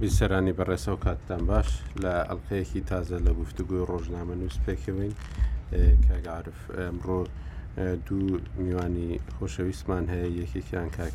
بیسەرانی بەڕێز ئەو کاتتان باش لە ئەڵلقەیەکی تازە لە گفتوگوی ڕۆژنامە نووس پێکەوەین کاگەعاعرف ئەمڕۆ دوو میوانی خۆشەویستمان هەیە یەکێکیان کاک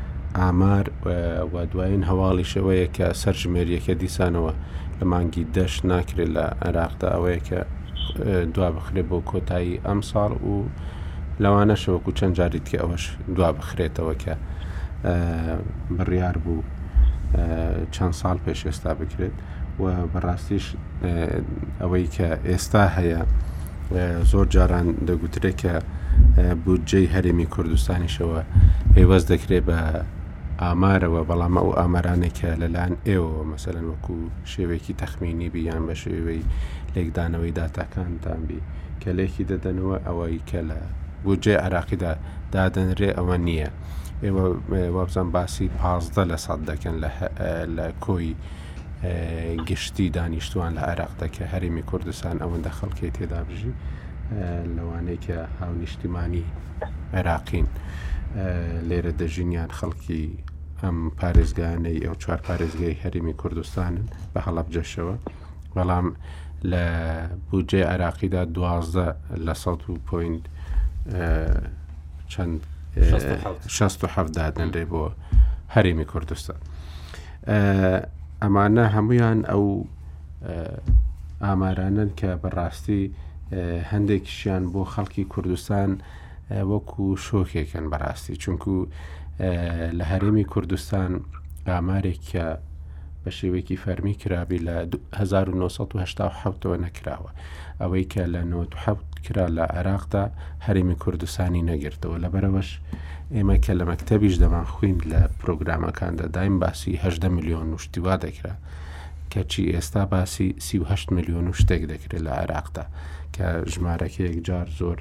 ئامار و دوایین هەواڵیش ئەوەیە کە سەرژمێریەکە دیسانەوە لە مانگی دەشت ناکرێت لە عێراقدا ئەوەیە کە دوا بخرێت بۆ کۆتایی ئەم ساڵ و لەوانەشەوەکو چەند جاریت کە ئەوەش دوا بخرێتەوە کە بڕیار بوو چەند ساڵ پێش ئێستا بکرێت و بەڕاستیش ئەوەی کە ئێستا هەیە زۆر جاران دەگوترێت کە بودجەی هەرێمی کوردستانیشەوە پەیوەست دەکرێت بە ئامارەوە بەڵام ئەو ئامارانێکە لەلاەن ئێوە مەسەرەن وەکو شێوەیەکی تەخمینی بیان بە شێوەی لێکدانەوەی داتاکانتان بی کە لێکی دەدەنەوە ئەوەی کە لە بودجێ عراقیدا دادەنرێ ئەوە نییە ئێوە وابزان باسی پازدە لە سەد دەکەن لە کۆی گشتی دانیشتوان لە عێراقدا کە هەرێمی کوردستان ئەوەندە خەڵکی تێدا بژی لەوانەیە کە هاونیشتیمانی عێراقین لێرە دەژینیان خەڵکی ئەم پارێزگانەی ئەو چوار پارێزگای هەرمی کوردستانن بە هەڵبجەشەوە بەڵام لە بودجێ عراقیدا دوازدە لە سە و پوینت چەند شەست و حەفدادنرێ بۆ هەرێمی کوردستان. ئەمانە هەمویان ئەو ئامارانەن کە بەڕاستی هەندێکیشیان بۆ خەڵکی کوردستان وەکو شۆکێکن بەڕاستی چونکو لە هەرێمی کوردستان ئامارێکە بە شێوەیەکی فەرمی کرابی لە 1970ەوە نەکراوە ئەوەی کە لە نەوەد و حەوت کرا لە عێراقدا هەرێمی کوردستانی نەگرتەوە لەبەرەوەش ئێمە کە لە مەکتتەبیش دەمان خویند لە پرۆگرامەکاندا دایم باسی هەدە میلیۆن نوشتیوا دەکرا کەچی ئێستا باسی سیه میلیۆن و شتێک دەکرێت لە عێراقدا کە ژمارەکەیەک جار زۆر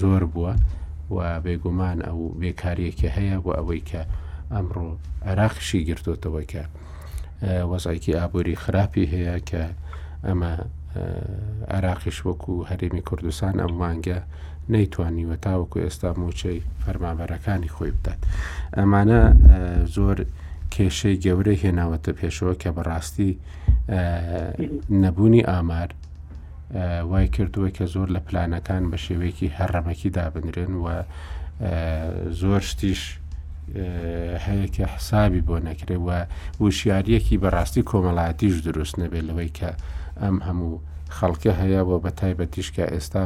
زۆر بووە و بێگومان ئەو بێکاریەکی هەیە بۆ ئەوەی کە ئەمڕۆ عێراقشی گرتوتەوەکە وەزعێکی ئابووری خراپی هەیە کە ئەمە عراقیش وەکو هەرێمی کوردستان ئەم مانگە نەیتوانیوە تاوەکو ئێستا موچەی فەرمابەرەکانی خۆی بدات ئەمانە زۆر کێشەی گەورەی هێناوەتە پێشەوە کە بەڕاستی نەبوونی ئامار وای کردووە کە زۆر لە پلانەکان بە شێوەیەکی هەڕەمەکی دابنرێن و زۆر شتیش هەیە کە حسابی بۆ نەکرێ و وشیاریەکی بەڕاستی کۆمەڵاتیش دروست نەبێت لەوەی کە ئەم هەموو خەڵکە هەیە و بە تایبەتیشکە ئێستا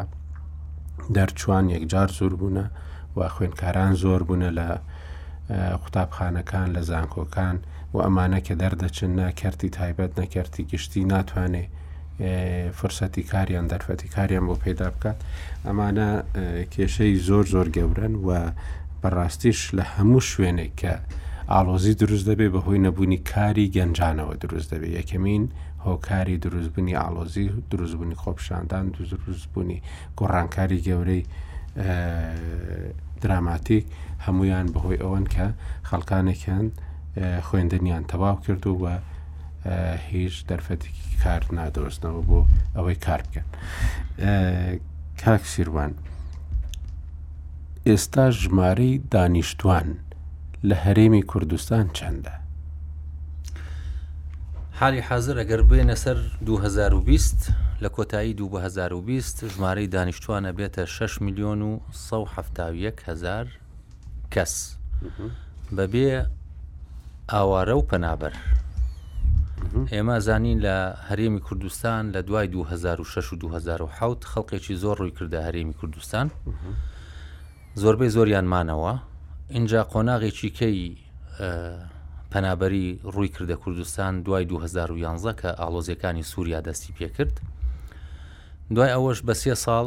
دەرچوان یەکجار زۆر بوونە و خوێندکاران زۆر بوونە لە قوتابخانەکان لە زانکۆکان و ئەمانە کە دەردەچن ناکەرتی تایبەت نەکەرتی گشتی ناتوانێ فرسەتی کاریان دەرفەتی کاریان بۆ پەیدا بکات ئەمانە کێشەی زۆر زۆر گەورن و بەڕاستیش لە هەموو شوێنێک کە ئاڵۆزی دروست دەبێ بە هۆی نەبوونی کاری گەنجانەوە دروست دەبێت یەکەمین هۆکاری دروستبوونی ئاڵۆزی و دروستبوونی خۆپشاندان دروستبوونی گۆڕانکاری گەورەی دراماتیک هەمویان بەهۆی ئەوەن کە خەڵکانێکیان خوێندنیان تەواو کردو و هیچ دەرفەتێکی کار نادۆزنەوە بۆ ئەوەی کار بکەن کاک سیروان ئێستا ژمارەی دانیشتوان لە هەرێمی کوردستان چەندە حالی حاضر ئەگەر بێنە سەر 2020 لە کۆتایی 2020 ژمارەی دانیشتوانە بێتە 6 میلیۆن و 1970 هزار کەس بەبێ ئاوارە و پەنابەر ئێمە زانین لە هەرێمی کوردستان لە دوای 2006 و 2007 خەڵکێکی زۆر ڕووی کردە هەرێمی کوردستان زۆربەی زۆریان مانەوە اینجا قۆناغێکی کەی پەنابەری ڕووی کردە کوردستان دوای 2011 کە ئاڵۆزیەکانی سووریا دەستی پێکرد دوای ئەوەش بە سێ ساڵ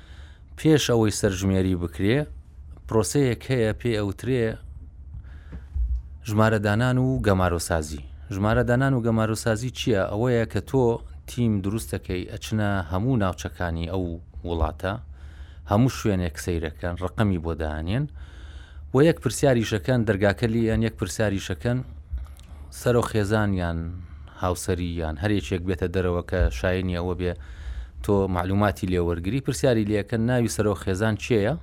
پێش ئەوەی سەرژمێری بکرێ پرۆسەیەک هەیە پێ ئەوترێ ژمارەدانان و گەمارۆسازی ژمارەدانان و گەمارۆسازی چییە ئەوەیە کە تۆ تیم دروستەکەی ئەچنە هەموو ناوچەکانی ئەو وڵاتە هەموو شوێنێک سەیرەکەن ڕقەمی بۆ دانێن و یەک پرسیاریشەکەن دەرگاکە لیان یەک پرسیاریشەکەن سەر و خێزان یان هاوسەری یان هەر یەکێک بێتە دەرەوە کە شایەنی ئەوە بێ تۆ معلوماتی لێ وەرگری پرسیاری لەکەن ناوی سەرۆ خێزان چێە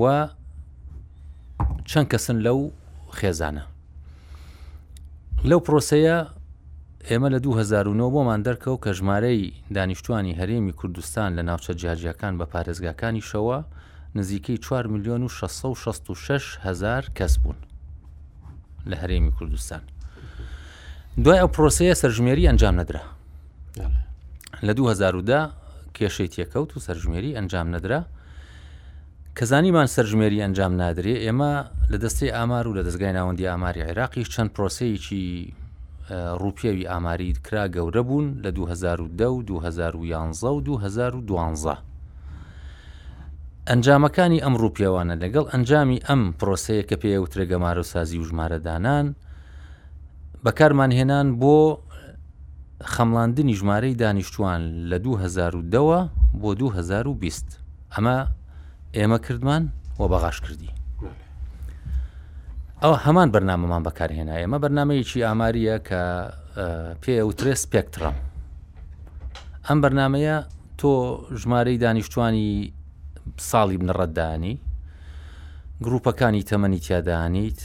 و چەند کەسن لەو خێزانە لەو پرۆسەیە ئێمە لە 2009 بۆمان دەرکەوت کە ژمارەی دانیشتوانی هەرێمی کوردستان لە ناوچە جیاجیەکان بە پارێزگاکانیشەوە نزیکەی 4 میلیۆن و 666 هزار کەس بوون لە هەرێمی کوردستان دوای ئەو پرۆسەیە سەرژمێری ئەنجام نەدرا لە 2010 کێشەی تێکەوت و سەرژمێری ئەنجام نەدرا کەزانیمان سەرژمێری ئەنجام نادرێ ئێمە لە دەستی ئامار و لە دەستگای ناوەندی ئاماری عێراقی چەند پرۆسەیەکی ڕوپیەوی ئاماری کرا گەورە بوون لە 2010 و 2011 و 2012 ئەنجامەکانی ئەم ڕووپیاوانە لەگەڵ ئەنجامی ئەم پرۆسەیە کە پێی ئەوترێ گەمارۆسازی و ژمارەدانان بەکارمانهێنان بۆ خەمڵاندنی ژمارەی دانیشتوان لە 2010ەوە بۆ 2020 ئەمە ئێمە کردمان و بەغاش کردی ئەو هەمان بەرنامەمان بەکارهێنا ئێمە بەرنمەیەکی ئاماریە کە پێ ئەوترێ سپێکترم ئەم بەرنمەیە تۆ ژمارەی دانیشتوانی ساڵی بنەڕەتدانی گروپەکانی تەمەنی تیادانیت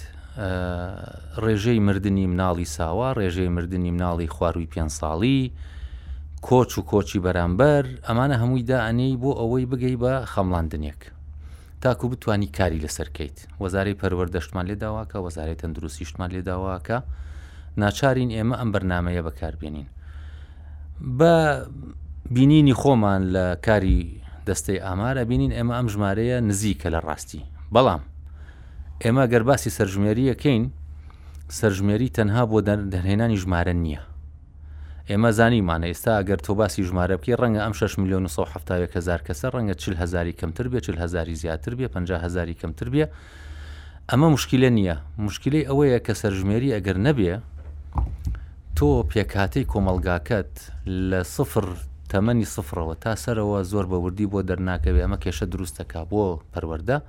ڕێژەی مردنی مناڵی ساوا ڕێژەی مردنی مناڵی خواروی پێ ساڵی کۆچ و کۆچی بەرامبەر ئەمانە هەمووی دائنێی بۆ ئەوەی بگەی بە خەمڵاندنێک تاکو بتوانی کاری لەسەر کەیت وەزارەی پەروەردەشتمان لێ داواکە وەزارەی تەندروستیشتمان لێ داواکە ناچارین ئێمە ئەم بەرنمەیە بەکاربیێنین بە بینینی خۆمان لە کاری دەستەی ئامارە بینین ئێمە ئەم ژمارەیە نزیکە لە ڕاستی بەڵام ئێمە گەر باسی سەرژمێریەکەین سەرژمێری تەنها بۆ دەرهێنانی ژمارە نییە ئێمە زانیومانە ئێستا ئەگەر تۆ باسی ژمارە بکەی ڕەنگە ئەم شەش ملیۆن و سەد و حەفتا و یەک هەزار کەسە ڕەنگە چل هەزاری کەمتر بێ چل هەزاری زیاتر بێ پەنجا هەزاری کەمتر بێ ئەمە مشکلە نییە مشکلەی ئەوەیە کە سەرژمێری ئەگەر نەبێ تۆ پێکهاتەی کۆمەلگاکەت لە سفر تەمەنی سفرەوە تا سەرەوە زۆر بە وردی بۆ دەرناکەوێ ئەمە کێشە دروستەکە بۆ پەروەەردە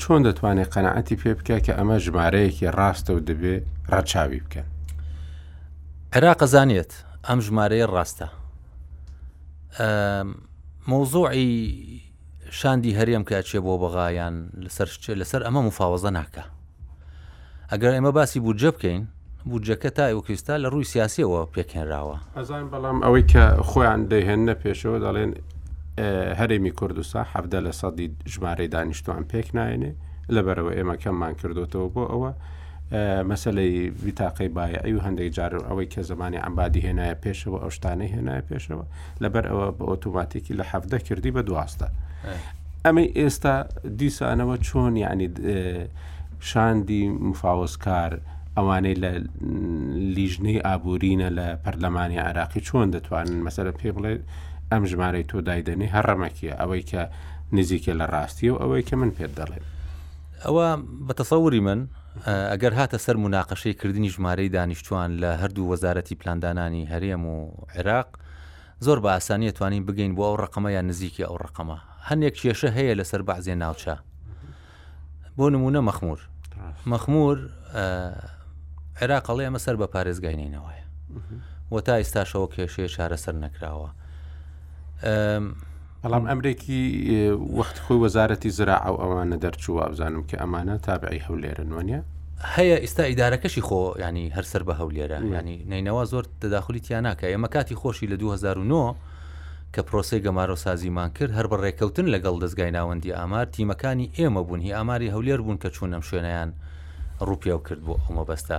چۆن دەتوانێت قەنەعەتی پێ بکە کە ئەمە ژمارەیەکی ڕاستە و دەبێ ڕەچاوی بکەن عێراقەزانێت ئەم ژمارەیە ڕاستە مۆزۆعی شاندی هەرێم کە چێ بۆ بەغایان لەسەر لەسەر ئەمە مفاوەزە ناکە ئەگەر ئێمە باسی بودجە بکەین، بودجەکە تا ئێوکئیستا لە ڕووی سیاسییەوە پێکهێنراوە. ئەزان بەڵام ئەوەی کە خۆیان دەیهێننە پێشەوە دەڵێن هەرێمی کوردستان حەڤدە لە سەدی ژمارەی دانیشتوان پێک نایێنێ لەبەرەوە ئێمە کەممان کردوتەوە بۆ ئەوە مەسلەی ویتاقەی بایعی و هەندێک جار ئەوەی کە زمانی عبادی هێنایە پێشەوە ئەو شتانەی هێنایە پێشەوە لەبەر ئەوە بە ئۆتۆماتیکی لە حەفدە کردی بە دوازدە ئەمەی ئێستا دیسانەوە چۆن یعنی شاندی مفاوەزکار ئەوانەی لە لیژنەی ئابوورینە لە پەرلەمانی عراقی چۆن دەتوانن مەسەرە پێ بڵێ ئەم ژمارەی تۆ دایدەنی هەڕەمەکیە ئەوەی کە نزیکە لە ڕاستی و ئەوەی کە من پێت دەڵێن ئەوە بە تەسەوری من ئەگەر هاتە سەر مناقەشەی کردنی ژمارەی دانیشتوان لە هەردوو وەزارەتی پلاندانانی هەرێم و عێراق زۆر بە ئاسانی ئەتوانین بگەین بۆ ئەو ڕقەمە یان نزیکی ئەو ڕقەمە هەندێک کێشە هەیە لەسەر بەعزێ ناوچە بۆ نمونە مەخمور مەخمور عێراق ئەڵێ ئەمە سەر بە پارێزگاینینەوەیە و تا ئیستاشەوە کێشەیە چارەسەر نەکراوە بەڵام ئەمرێکی وەختی خۆی وەزارەتی زرا ئەو ئەوانە دەرچوو وابزانم کە ئەمانە تابعی هەولێرن وەنیە هەیە ئیستا ئیدارەکەشی خۆ ینی هەرسەر بە هەولێرە ینی نینەوە زۆر تداخلی تیانناکە ئێمە کاتی خۆشی لە 2009 کە پرۆسی گەمارۆ سازیمان کرد هەر بە ڕێککەوتن لەگەڵ دەستگای ناوەندی ئامار تیمەکانی ئێمە بوون هی ئاماری هەولێر بوون کە چوونەم شوێنیان ڕوپیاو کرد بۆ ئەو مەبەستە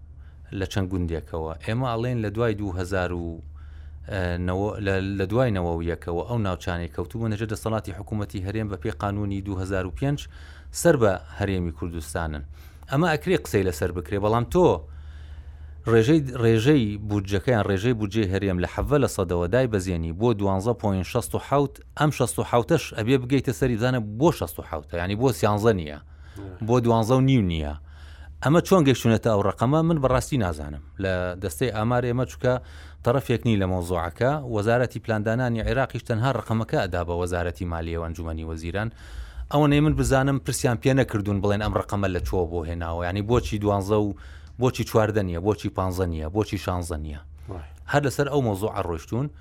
لە چەند گوندێکەوە ئێمە ئەڵێن لە دوای 2000 و لە دوای نەوە و یەکەوە ئەو ناوچانەی کەوتوبوو نەژە دەسەڵاتی حکوومەتتی هەرێم بە پێی قانونی 2005 سەر بە هەرێمی کوردستانن ئەمە ئەکرێ قسەی لەسەر بکرێ بەڵام تۆ ڕێژەی ڕێژەی بودجەکەیان ڕێژەی بودجێ هەرێم لە حەڤە لە سەدەوە دای بەزێنی بۆ 12.6 ئەم 16 ئەبێ بگەیتە سەری بزانە بۆ 16 ینی بۆ سیانزە نیە بۆ دوانزە و نیو نییە ئەمە چۆن گەشتونەتە ئەو ڕقەمە من بەڕاستی نازانم لە دەستەی ئامار ئێمە چکە تەرەفێکنی لە مۆزۆعەکە وەزارەتی پلاندانانی عێراقیش تەنها ڕقەمەکە ئەدا بە وەزارەتی مالیەوە ئەنجومی وەزیران ئەوەنەی من بزانم پرسیان پێ نەکردوون بڵێن ئەم ڕقەمە لە چۆ بۆ هێناوە ینی بۆچی دوانزە و بۆچی چواردە نیە بۆچی پانزە نیە بۆچی شانزە نیە هەر لەسەر ئەو مۆزۆ ئەڕۆشتون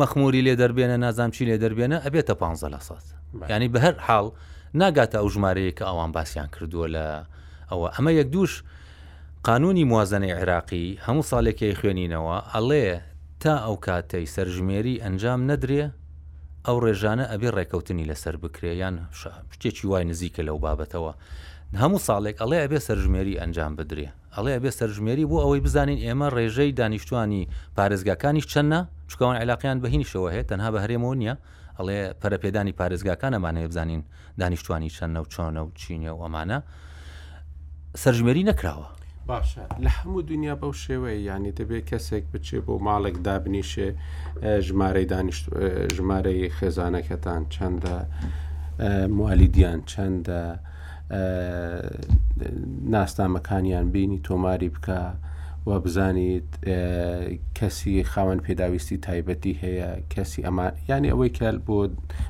مەخموری لێ دەربێنە نازام چی لێ دەربێنە ئەبێتە پ لە سەد ینی بە هەر حاڵ ناگاتە ئەو ژمارەیە کە ئەوان باسییان کردووە لە ئەوە ئەمە یەک دووش قانونی موازنەی عێراقی هەموو ساڵێکی خوێنینەوە ئەڵێ تا ئەو کاتەی سەرژمێری ئەنجام نەدرێ ئەو ڕێژانە ئەبێ ڕێکەوتنی لەسەر بکرێ یان شتێکی وای نزیکە لەو بابەتەوە هەموو ساڵێک ئەڵێ ئەبێ سەرژمێری ئەنجام بدرێ ئەڵێ ئەبێ سەرژمێری بۆ ئەوەی بزانین ئێمە ڕێژەی دانیشتوانی پارێزگاکانیش چەنە چونکە ئەوان عیلاقەیان بە هینیشەوە هەیە تەنها بە هەرێمەوە نیە ئەڵێ پەرەپێدانی پارێزگاکان ئەمان هەیە بزانین دانیشتوانی چەنە و چۆنە و چینە و ئەمانە سەرژمێری نەکراوە. باشە لە هەموو دنیا بەو شێوەیە یعنی دەبێت کەسێک بچێ بۆ ماڵێک دابنیشێ ژمارەی دانیشت ژمارەی خێزانەکەتان چەندە موالیدیان چەندە ناسنامەکانیان بینی تۆماری بکە و بزانیت کەسی خاوەن پێداویستی تایبەتی هەیە کەسی ئەمە ینی ئەوەی کە بۆ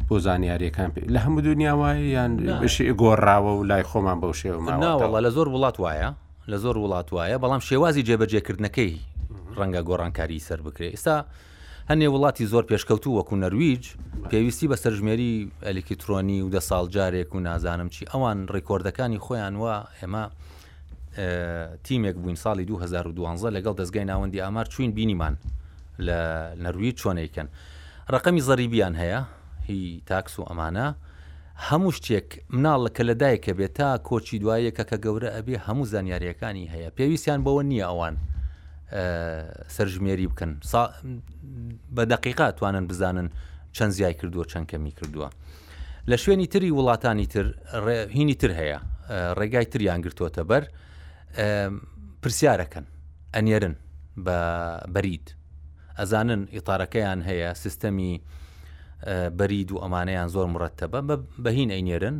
بۆ زانیاریەکان پێ لە هەموو دنیا وایە یان بشی گۆڕاوە و لای خۆمان بەو شێوە ماوەڵە لە زۆر وڵات وایە لە زۆر وڵات وایە بەڵام شێوازی جێبەجێکردنەکەی ڕەنگە گۆڕانکاری سەر بکرێت ئستا هەنێ وڵاتی زۆر پێشکەوتوو وەکو نەرویج پێویستی بە سەرژمێری ئەلیکترۆنی و دە ساڵ جارێک و نازانم چی ئەوان ڕیکۆردەکانی خۆیان وە ئێمە تیمێک بووین ساڵی 2012 لەگەڵ دەستگای ناوەندی ئامار چوین بینیمان لە نەرویج چۆنێکن ڕقەمی زەریبیان هەیە هی تاکس و ئەمانە هەموو شتێک مناڵ کە لەدایک ئەبێ تا کۆچی دوایە کە کە گەورە ئەبێ هەموو زانیاریەکانی هەیە پێویستیان بەوە نییە ئەوان سەرژمێری بکەن بە دقیقا توانن بزانن چەند زیای کردووە چەند کەمی کردووە لە شوێنی تری وڵاتانی تر هینی تر هەیە ڕێگای تریان گرتوۆتە بەر پرسیارەکەن ئەنێرن بە بەرید ئەزانن ئیتارەکەیان هەیە سیستەمی بەرید و ئەمانەیان زۆر مڕەتەبە بەهین ئەینێرن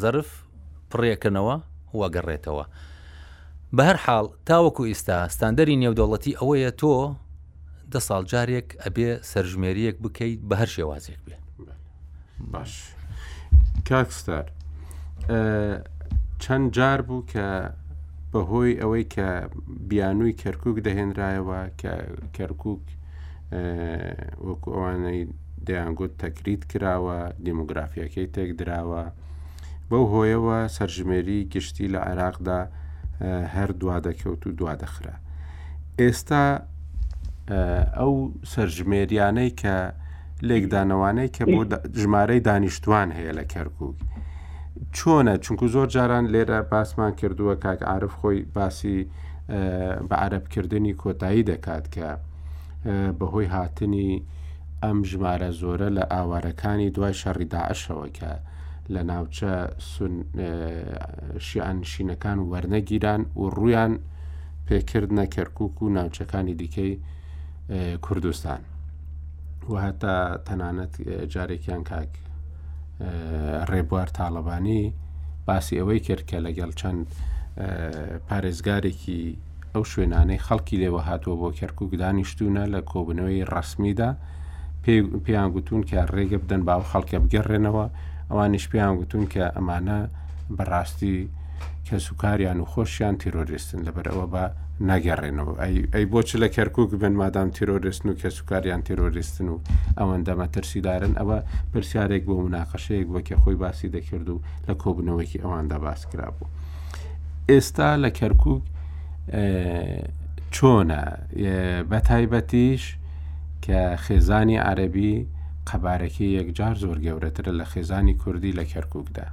زەرف پڕێکەنەوە وەگەڕێتەوە بە هەر حاڵ تاوەکو ئیستا ستاندەری نێودەوڵەتی ئەوەیە تۆ دە ساڵ جارێک ئەبێ سەرژمێریەک بکەیت بە هەر شێوازێک بێ باش کاکستار چەند جار بوو کە بەهۆی ئەوەی کە بیانووی کەرکک دەهێنرایەوە کە کەرکک وەکو ئەوانەی دەیانگوت تەکریت کراوە دیموگرافیەکەی تێکدراوە بەو هۆیەوە سەرژمێری گشتی لە عێراقدا هەر دوا دەکەوت و دوا دەخرا ئێستا ئەو سەرژمێریانەی کە لێکدانەوانەی کە بۆ ژمارەی دانیشتوان هەیە لە کەرکک چۆنە چونکو زۆر جاران لێرە باسمان کردووە کاک عرف خۆی باسی بە عربکردنی کۆتایی دەکات کە بەهۆی هاتنی ئەم ژمارە زۆرە لە ئاوارەکانی دوای شەڕی داعشەوە کە لە ناوچە شیانشینەکان وەرنەگیران و ڕویان پێکردنە کەرکک و ناوچەکانی دیکەی کوردستان و هەتا تەنانەت جارێکیان کاک ڕێبوار تاالبانی باسی ئەوەی کرد کە لەگەڵ چەند پارێزگارێکی ئەو شوێنانەی خەڵکی لێوە هاتووە بۆ کەرکک دانیشتونە لە کۆبنەوەی ڕسمیدا پێیان گوتون کە ڕێگە بدەن باو خەڵکە بگەڕێنەوە ئەوانیش پێیان گوتون کە ئەمانە بەڕاستی کەس و کاریان و خۆشیان تیرۆریستن لەبەر ئەوە بە ناگەڕێنەوە ئەی بۆ چ لە کەرکک بن مادام تیرۆریستن و کەس و کاریان تیرۆریستن و ئەوەندە مەترسیدارن ئەوە پرسیارێک بۆ مناقەشەیەک بۆ کە خۆی باسی دەکرد و لە کۆبنەوەیکی ئەواندا باس کرا بوو ئێستا لە کەرکک چۆنە بە تایبەتیش کە خێزانی عەربی قەبارەکەی یەکجار زۆر گەورەترە لە خێزانی کوردی لە کەرککدا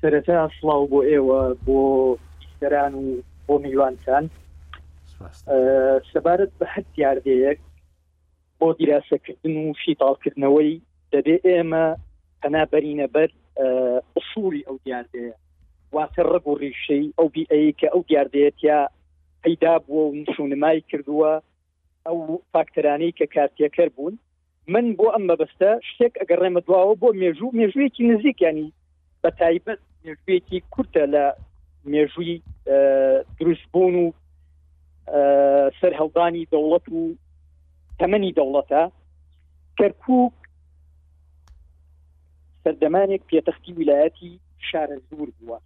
سەرەتا سڵاو بۆ ئێوە بۆ سەران و بۆ میوانتان سەبارەت بە هەر دیاردەیەک بۆ دیراسەکردن و شیتاڵکردنەوەی دەبێ ئێمە پەنا بەرینە بەر ئوسوری ئەو دیاردەیە واتە ڕگ و ڕیشەی ئەو بیئەیە کە ئەو دیاردەیەتیا پەیدا بووە و نشونمای کردووە ئەو فاکتەرانەی کە کارتێکەر بوون من بۆ ئەم مەبەستە شتێک ئەگەڕێمە دواوە بۆ مێژوو مێژوویەکی نزیکیانی بە تایبەت مێژوویەکی کورتە لە مێژووی دروستبوون و سەرهەڵدانی دەوڵەت و تەمەنی دەوڵەتە کەرکک سەردەمانێک پێتەختی ویلایەتی شارە زور بووە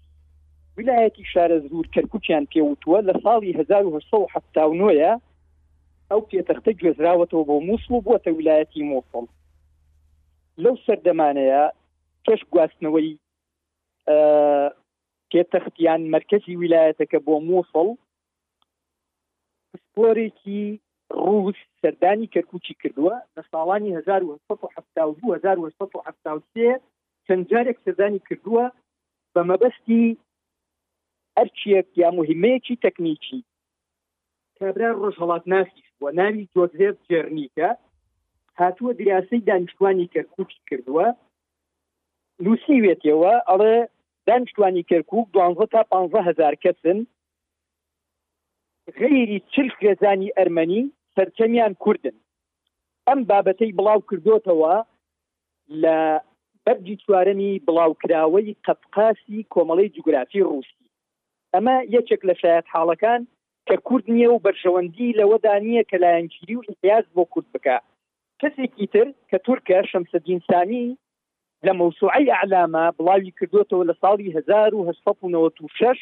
ویلایەتی شارەزوور کەرکوکیان پێوتووە لە ساڵی 1970 ئەو پێتەختە گوێزراوەتەوە بۆ مووسڵ و بووەتە ویلایەتی مووسڵ لەو سەردەمانەیە پێش گواستنەوەی پێتەختیان مرکزی ویلایەتەکە بۆ مووسڵ پسپۆرێکی ڕوس سەردانی کەرکوچی کردووە لە ساڵانی 1970 1970 چەند جارێک سەردانی کردووە بە مەبەستی ئەرکیەک یا موهیمەیەکی تەکنیکی کابرا ڕۆژهەڵاتناسیش بووە ناوی جۆزێف جێرنیکە هاتووە دیراسەی دانیشتوانی کەرکووکی کردووە نووسیوێتەوە ئەڵێ دانیشتوانی کەرکووک دوانزە تا پ هزار کەسن غیری چل خێزانی ئەرمەنی سەرجەمیان کوردن ئەم بابەتەی بڵاو کردوتەوە لە بەرگی چوارەمی بڵاوکراوەی قەفقاسی کۆمەڵەی جوگرافی ڕووسی ئەمە یەکێک لە شایەت حاڵەکان کە کورد نییە و بەرژەوەندی لەوەدا نییە کە لایەنگیری و ئیتیاز بۆ کورد بکە کەسێکی تر کە تورکە شەمسەدین سامی لە مەوسوعەی ئەعلامە بڵاوی کردوەتەوە لە ساڵی 1896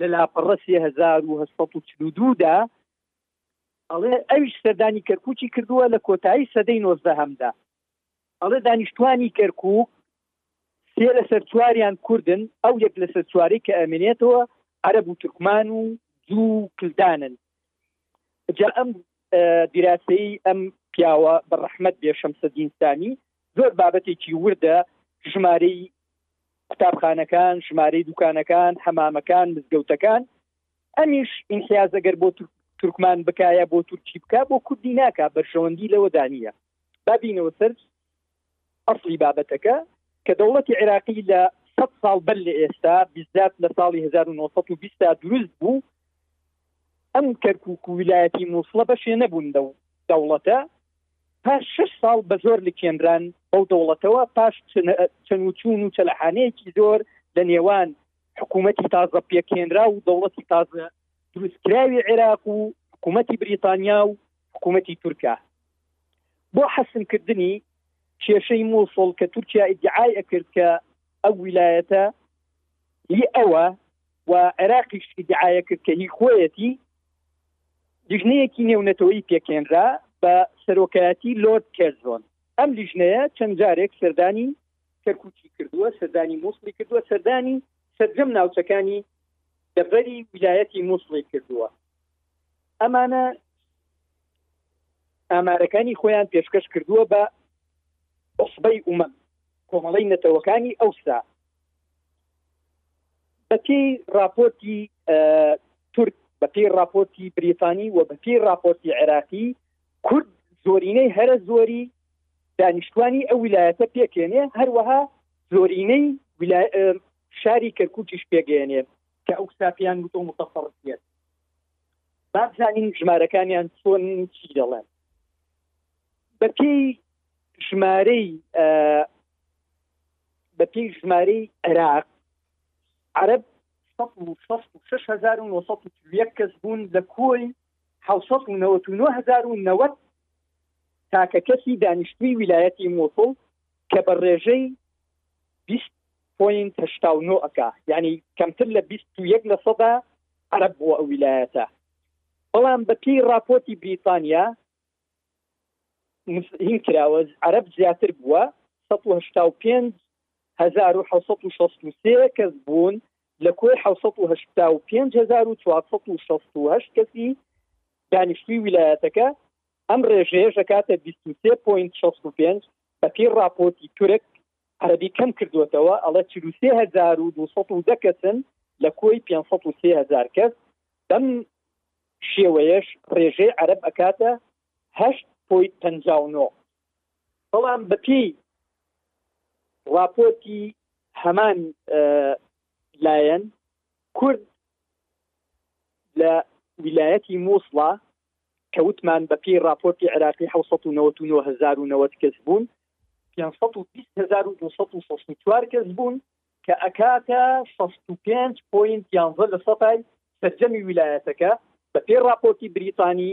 لە لاپەڕە 3842 دا ئەڵێ ئەویش سەردانی کەرکووکی کردووە لە کۆتایی سەدەی نۆزدەهەمدا ئەڵێ دانیشتوانی کەرکووک سێ لەسەر چواریان کوردن ئەو یەک لەسەر چواری کە ئەمێنێتەوە عەرەب و تورکمان و دوو کلدانن جا ئەم دیراسەی ئەم پیاوە بە ڕەحمەت بێ شەمسەدینسانی زۆر بابەتێکی وردە ژمارەی قوتابخانەکان ژمارەی دوکانەکان حەمامەکان مزگەوتەکان ئەمیش ئینحیازە گەر بۆ تورکمان بکایە بۆ تورکی بکە بۆ کوردی ناکە بەرژەوەندی لەوەدا نییە بابینەوە سەر ئەفلی بابەتەکە کە دەوڵەتی عێراقی لە سە ساڵ بەر لە ئێستا بزات لە ساڵی 1920 دروست بوو ئەم کەرکک و ویلایەتی مووسڵە بەشێ نەبوون لەو دەوڵەتە پاش شش ساڵ بە زۆر لکێنران بەو دەوڵەتەوە پاش چەند و چوون و چەلحانەیەکی زۆر لە نێوان حکوومەتی تازە پێکهێنرا و دەوڵەتی تازە دروستکراوی عێراق و حکوومەتی بریتانیا و حکوومەتی تورکیا بۆ حەسمکردنی کێشەی مووسڵ کە تورکیا ئیدعای ئەکرد کە ئەو ویلایەتە هی ئەوە و عێراقیش ئیدعاە کرد کە هی خۆیەتی لیژنەیەکی نێونەتەوەی پێکێنرا بە سەرۆکایەتی لۆرد کێرزۆن ئەم لیژنەیە چەند جارێک سەردانی کەرکوکی کردووە سەردانی مووسڵی کردووە سەردانی سەرجەم ناوچەکانی دەبەری ویلایەتی مووسڵی کردووە ئەمانە ئامارەکانی خۆیان پێشکەش کردووە بە عسبەی ئومە کۆمەڵی نەتەوەکانی ئەوسا بەپی راپۆرتی تورک بەپی راپۆرتی بریتانی و بەپی راپۆرتی عێراقی کورد زۆرینەی هەرە زۆری دانیشتوانی ئەو ویلایەتە پێکێنێ هەروەها زۆرینەی شاری کەرکوکیش پێگەێنێ کە ئەو کتاپیان وتۆ متەفڕێت بابزانین ژمارەکانیان چۆن چی دەڵێن بەپی ژمارەی بەپی ژمارەی عێراق عرب 1960 کەس بوون لە کۆی 1990 تاکەکەسی دانیشتووی ویلایەتی موسڵ کە بە ڕێژەی بیست پۆینت هەشتا و نۆ ئەکا یانی کەمتر لە بیست و یەک لە سەدا عەرەب بووە ئەو ویلایەتە بەڵام بە پێی ڕاپۆرتی بریتانیا مسلیم کراوە عەرەب زیاتر بووە سەد و هەشتا و پێنج هەزار و حەوت سەد و شەست و سێ کەس بوون لە کۆی حەوت سەد و هەشتا و پێنج هەزار و چوار سەد و شەست و هەشت کەسی دانیشتووی ویلایەتەکە، ئەم ڕێژەیەش دەکاتە بیست و سێ پۆینت شەست و پێنج، بەپێی ڕاپۆرتی تورک عەرەبی کەمکردووەتەوە، ئەڵێت چل و سێ هەزار و دوو سەد و دە کەسن لە کۆی پێنج سەد و سێ هەزار کەس، بەم شێوەیەش ڕێژەی عەرەب ئەکاتە هەشت پۆینت پەنجا و نۆ. بەڵام بەپی راپۆرتی هەمان لایەن کورد لە ویلایەتی مووسڵە کە وتمان بەپی راپۆرتی عراقی 1990 کەس بوون 520 کەس بوون کە ئەکاتە 65 پوین یانزە لە سەتای سەرجەمی ویلایەتەکە بە پێ راپۆرتی بریتانی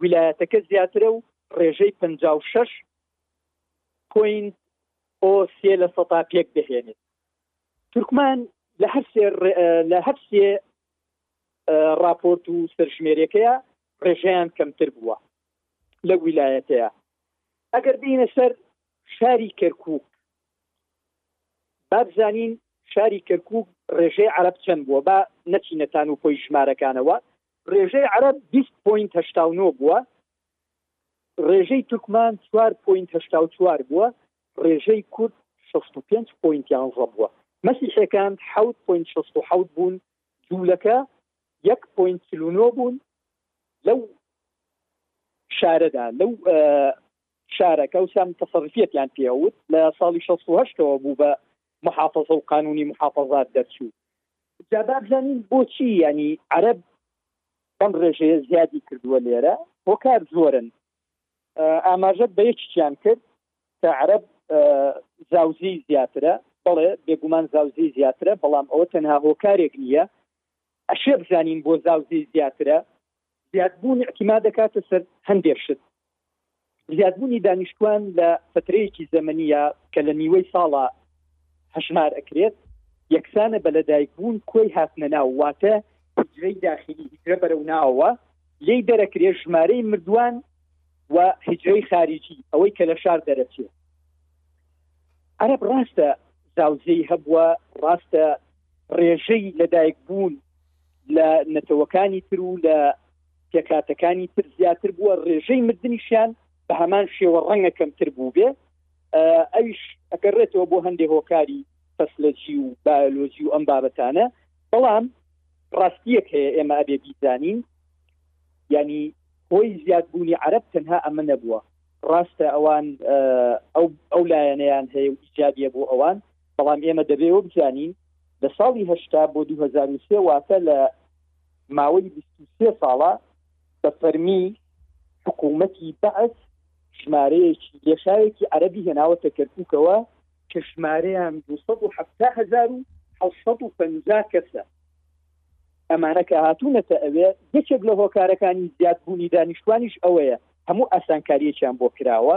ویلایەتەکە زیاترە و ڕێژەی پ شەش پۆینت ئۆ سێ لە سەتا پێک دەهێنێت تورکمان لە هەر لە هەر سێ راپۆرت و سەرژمێرەکەیە ڕێژەیان کەمتر بووە لە ویلایەتەیە ئەگەر بینە سەر شاری کەرکک بابزانین شاری کەرکک ڕێژەی عرب چەند بووە با نەچینەتان و پۆی ژمارەکانەوە ڕێژەی عەرەب بیست پۆینت هەشتا و نۆ بووە، ڕێژەی تورکمان چوار پۆینت هەشتا و چوار بووە، ڕێژەی کورد شەست و پێنج پۆینت یانزە بووە، مەسیحێکان حەوت پۆینت شەست و حەوت بوون، جوولەکە یەک پۆینت چل و نۆ بوون لەو شارەدا، لەو شارە کە ئەوسا متەسەڕفیەتیان پێ ئەوت لە ساڵی شەست و هەشتەوە بوو بە محافەزە و قانونی محافەزات دەرچوو جا با بزانین بۆچی ینی عەرەب بەم ڕێژەیە زیادی کردووە لێرە هۆکار زۆرن ئاماژەت بە یەکیان کرد کە عەرەب زاوزی زیاترە بەڵێ بێگومان زاوزی زیاترە بەڵام ئەوە تەنها هۆکارێک نییە ئەشێ بزانین بۆ زاوزی زیاترە زیادبوون ئەتیما دەکاتە سەر هەندێ شت زیادبوونی دانیشتوان لە فترەیەکی زەمەنیە کە لە نیوەی ساڵە هەژمار ئەکرێت یەکسانە بە لەدایک بوون کۆی هاتنە ناو واتە هجرەی داخلی هجرە بەرەو ناوەوە لی دەرەکرێت ژمارەی مردووان و هجرەی خارجی ئەوەی کە لە شار دەرەچێت عرب ڕاستە زاوزێی هەبووە ڕاستە ڕێژەی لەدایک بوون لە نەتەوەکانی تر و لە پێکاتەکانی تر زیاتر بووە ڕێژەی مردنیشیان بە هەمان شێوە ڕەنگە کەمتر بوو بێ ئەویش ئەگەڕێتەوە بۆ هەندێک هۆکاری فەسلەجی و بایۆلۆجی و ئەم بابەتانە بەڵام ڕاستیەک هەیە ئێمە ئەبێ بیزانین ینی هۆی زیادبوونی عرب تەنها ئەمە نەبووە ڕاستە ئەوان ئەو لایەنەیان هەیە و ئیجابە بۆ ئەوان بەڵام ئێمە دەبێ و بزانین لە ساڵی هشتا بۆ 2023 واتە لە ماوەی 23 ساڵە بە فەرمی حکوومەتی بەعس ژمارەیەکی لێشاوێکی عەربی هێناوەتە کەرککەوە کە ژمارەیان 1970 کەسە ئەمانە کە هاتوونەتە ئەوێ یەکێک لە هۆکارەکانی زیادبوونی دانیشتوانیش ئەوەیە هەموو ئاسانکاریەکیان بۆ کراوە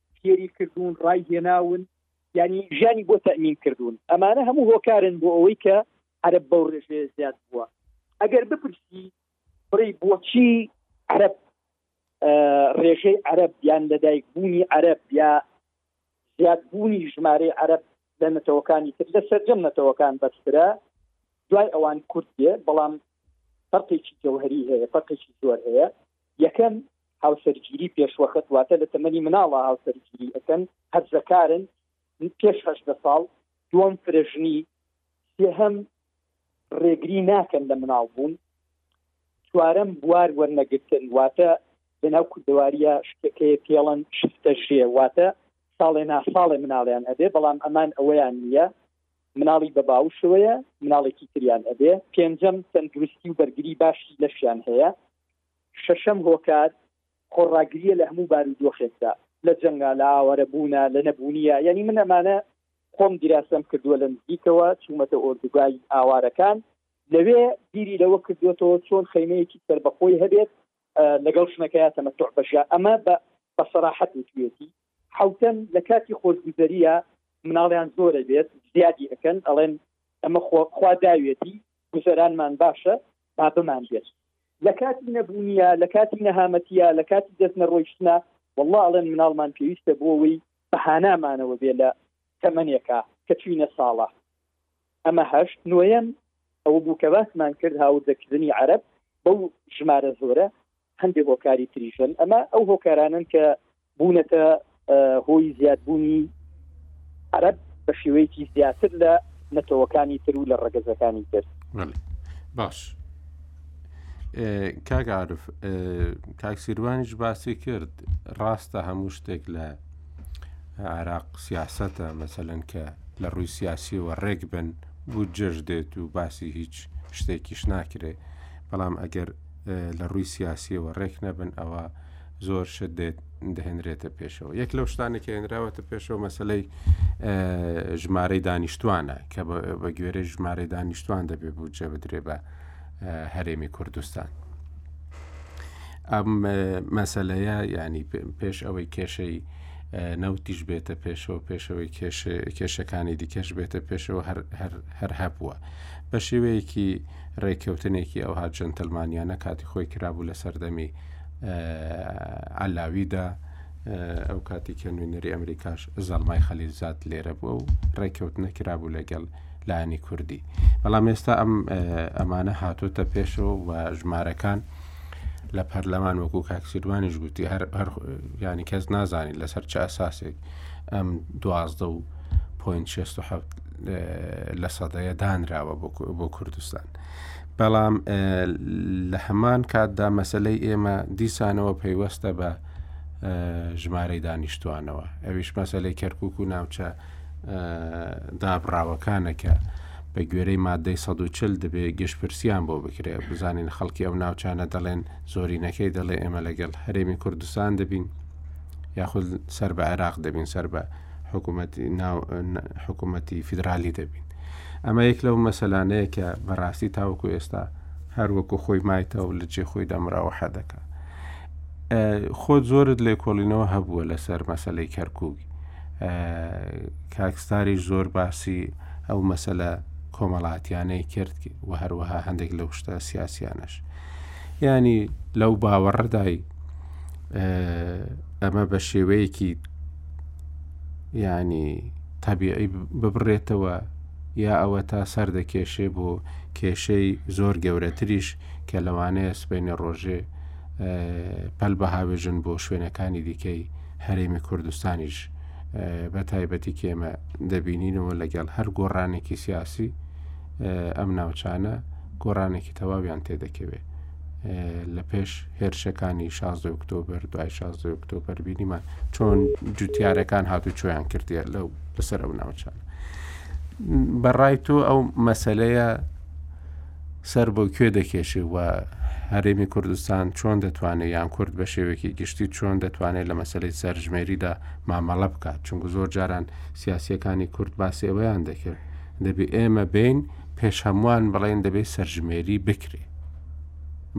فێری کردوون ڕای هێناون یانی ژیانی بۆ تەمین کردوون ئەمانە هەموو هۆکارن بۆ ئەوەی کە عرب بەو ڕێژێ زیاد بووە ئەگەر بپرسی بڕی بۆچی عرب ڕێژەی عرب یان لەدایک بوونی عرب یا زیاد بوونی ژمارەی عرب لە نەتەوەکانی تر لە سەرجەم نەتەوەکان بەسترا دوای ئەوان کورد بێ بەڵام فەرقێکی جەوهری هەیە فەرقێکی زۆر هەیە یەکەم هاوسەرگیری پێشوەخت واتە لە تەمەنی مناڵە هاوسەرگیری ئەەکەن هەرزەکارن پێش هەشتە ساڵ دووەم فرەژنی سێهەم ڕێگری ناکەن لە مناڵ بوون چوارەم بوار وەرنەگرتن واتە لەناو کوردەواریە شتەکەی پێڵەن شفتە ژێ واتە ساڵێ ناساڵێ مناڵیان ئەبێ بەڵام ئەمان ئەوەیان نییە مناڵی بە باوشەوەیە مناڵێکی تریان ئەبێ پێنجەم تەندروستی و بەرگری باشی لەشیان هەیە شەشەم هۆکار خۆڕاگریە لە هەموو بارودۆخێکدا، لە جەنگا، لە ئاوارەبوونا، لە نەبوونیا، یانی من ئەمانە خۆم دیراسەم کردووە لە نزیکەوە، چوومەتە ئۆردوگای ئاوارەکان، لەوێ بیری لەوە کردووەتەوە چۆن خەیمەیەکی سەربەخۆی هەبێت لەگەڵ ژنەکەیا تەمەتوع بەشیا، ئەمە بە سەراحەت وتویەتی. حەوتەم لە کاتی خۆشگوزەریە مناڵیان زۆرە بێت زیادی ئەەکەن ئەڵێن ئەمە خوا داوێتی گوزەرانمان باشە با بمان بێت لە کاتی نەبوونیە لە کاتی نەهامەتە لە کاتی دەست نەڕۆیشتە والله ئەڵێن مناڵمان پێویستە بۆەوەی بەهانامانەوە بێ لە تەمەنێکە کە چوینە ساڵە ئەمە هەشت نوێم ئەو بوو کە باسمان کرد هاوردەکردنی عرب بەو ژمارە زۆرە هەندێک هۆکاری تریش هەن ئەمە ئەو هۆکارانن کە بوونەتە هۆی زیادبوونی عرب بە شێوەیەکی زیاتر لە نەتەوەکانی تر و لە ڕگەزەکانی تر باش کاگعاعرف کاکسیروانیش باسی کرد ڕاستە هەموو شتێک لە عراق سیاستە مەسەلەن کە لە ڕووی سیاسیەوە ڕێک بن بوو جەش دێت و باسی هیچ شتێکیش ناکرێت بەڵام ئەگەر لە ڕووی سیاسیەوە ڕێک نەبن ئەوە زۆر شت دێت دەهێنرێتە پێشەوە یەک لەو شتانێک هێنراوەتە پێشەوە مەسلەی ژمارەی دانیشتوانە کە بە گوێرە ژمارەی دانیشتوان دەبێ بوو جە بدرێ بە هەرێمی کوردستان. ئەم مەسلەیە ینی پێش ئەوەی کێشەی نەوتیش بێتە پێشەوە پێشەوەی کێشەکانی دیکەش بێتە پێشەوە هەر هەبووە بە شێوەیەکی رێککەوتنێکی ئەوها جەنتەلمانیانە کاتی خۆی کرابوو لە سەردەمی عەلاویدا ئەو کاتی کە نوێنەری ئەمریکاش زەڵمای خەلیلزاد لێرە بووە و ڕێککەوتنە کرابوو لەگەڵ لایانی کوردی بەڵام ئێستا ئەم ئەمانە هاتۆتە پێشەوە و ژمارەکان لە پەرلەمان وەکو کاکسیروانیش گوتی هەر ینی کەس نازانیت لەسەر چ ئەساسێک ئەم دوازدە و پوین لە سەدەیە دانراوە بۆ کوردستان. بەڵام لە هەمان کاتدا مەسلەی ئێمە دیسانەوە پەیوەستە بە ژمارەی دانیشتوانەوە ئەویش مەسلەی کەرکک و ناوچە دابڕاوەکانەکە بە گوێرەی مادەی 140 دەبێ گشتپرسیان بۆ بکرێ بزانین خەڵکی ئەو ناوچانە دەڵێن زۆرینەکەی دەڵێ ئێمە لەگەڵ هەرێمی کوردستان دەبین یاخود سەر بە عێراق دەبین سەر بە حکوومەتی فیدرالی دەبین ئەمە یەک لەو مەسەلانەیە کە بەڕاستی تاوەکو ئێستا هەروەکو خۆی مایتەوە لە جێ خۆی دەمراوە حەدەکە خۆ زۆرت لێکۆڵینەوە هەبووە لەسەر مەسلەی کەرکک کاکستاری زۆر باسی ئەو مەسلە کۆمەڵاتیانەی کرد و هەروەها هەندێک لەو شتە سیاسیانش ینی لەو باوەڕدای ئەمە بە شێوەیەکی یانی تەبیعی ببڕێتەوە یا ئەوە تا سەر دەکێشێ بۆ کێشەی زۆر گەورەتریش کە لەوانەیە سبینە ڕۆژێ پەل بەهاوێژن بۆ شوێنەکانی دیکەی هەرێمی کوردستانیش بە تایبەتی کێمە دەبینینەوە لەگەڵ هەر گۆڕانێکی سیاسی ئەم ناوچانە گۆڕانێکی تەواویان تێدەکەوێت لە پێش هێرشەکانی شازدە ئۆکتۆبر دوای شازدە ئۆکتۆبر بینیمان چۆن جوتیارەکان هاتو چۆیان کردیە لەو لەسەر ئەو ناوچان بەڕای تۆ ئەو مەسلەیە سەر بۆ کوێ دەکێشێ و هەرێمی کوردستان چۆن دەتوانێت یان کورد بە شێوەیەکی گشتی چۆن دەتوانێت لە مەسلەی سەرژمێریدا مامەڵە بکات چونکو زۆر جاران سیاسەکانی کورد باسێوەیان دەکرد دەبێ ئێمە بین پێش هەمووان بڵێن دەبێت سەرژمێری بکرێت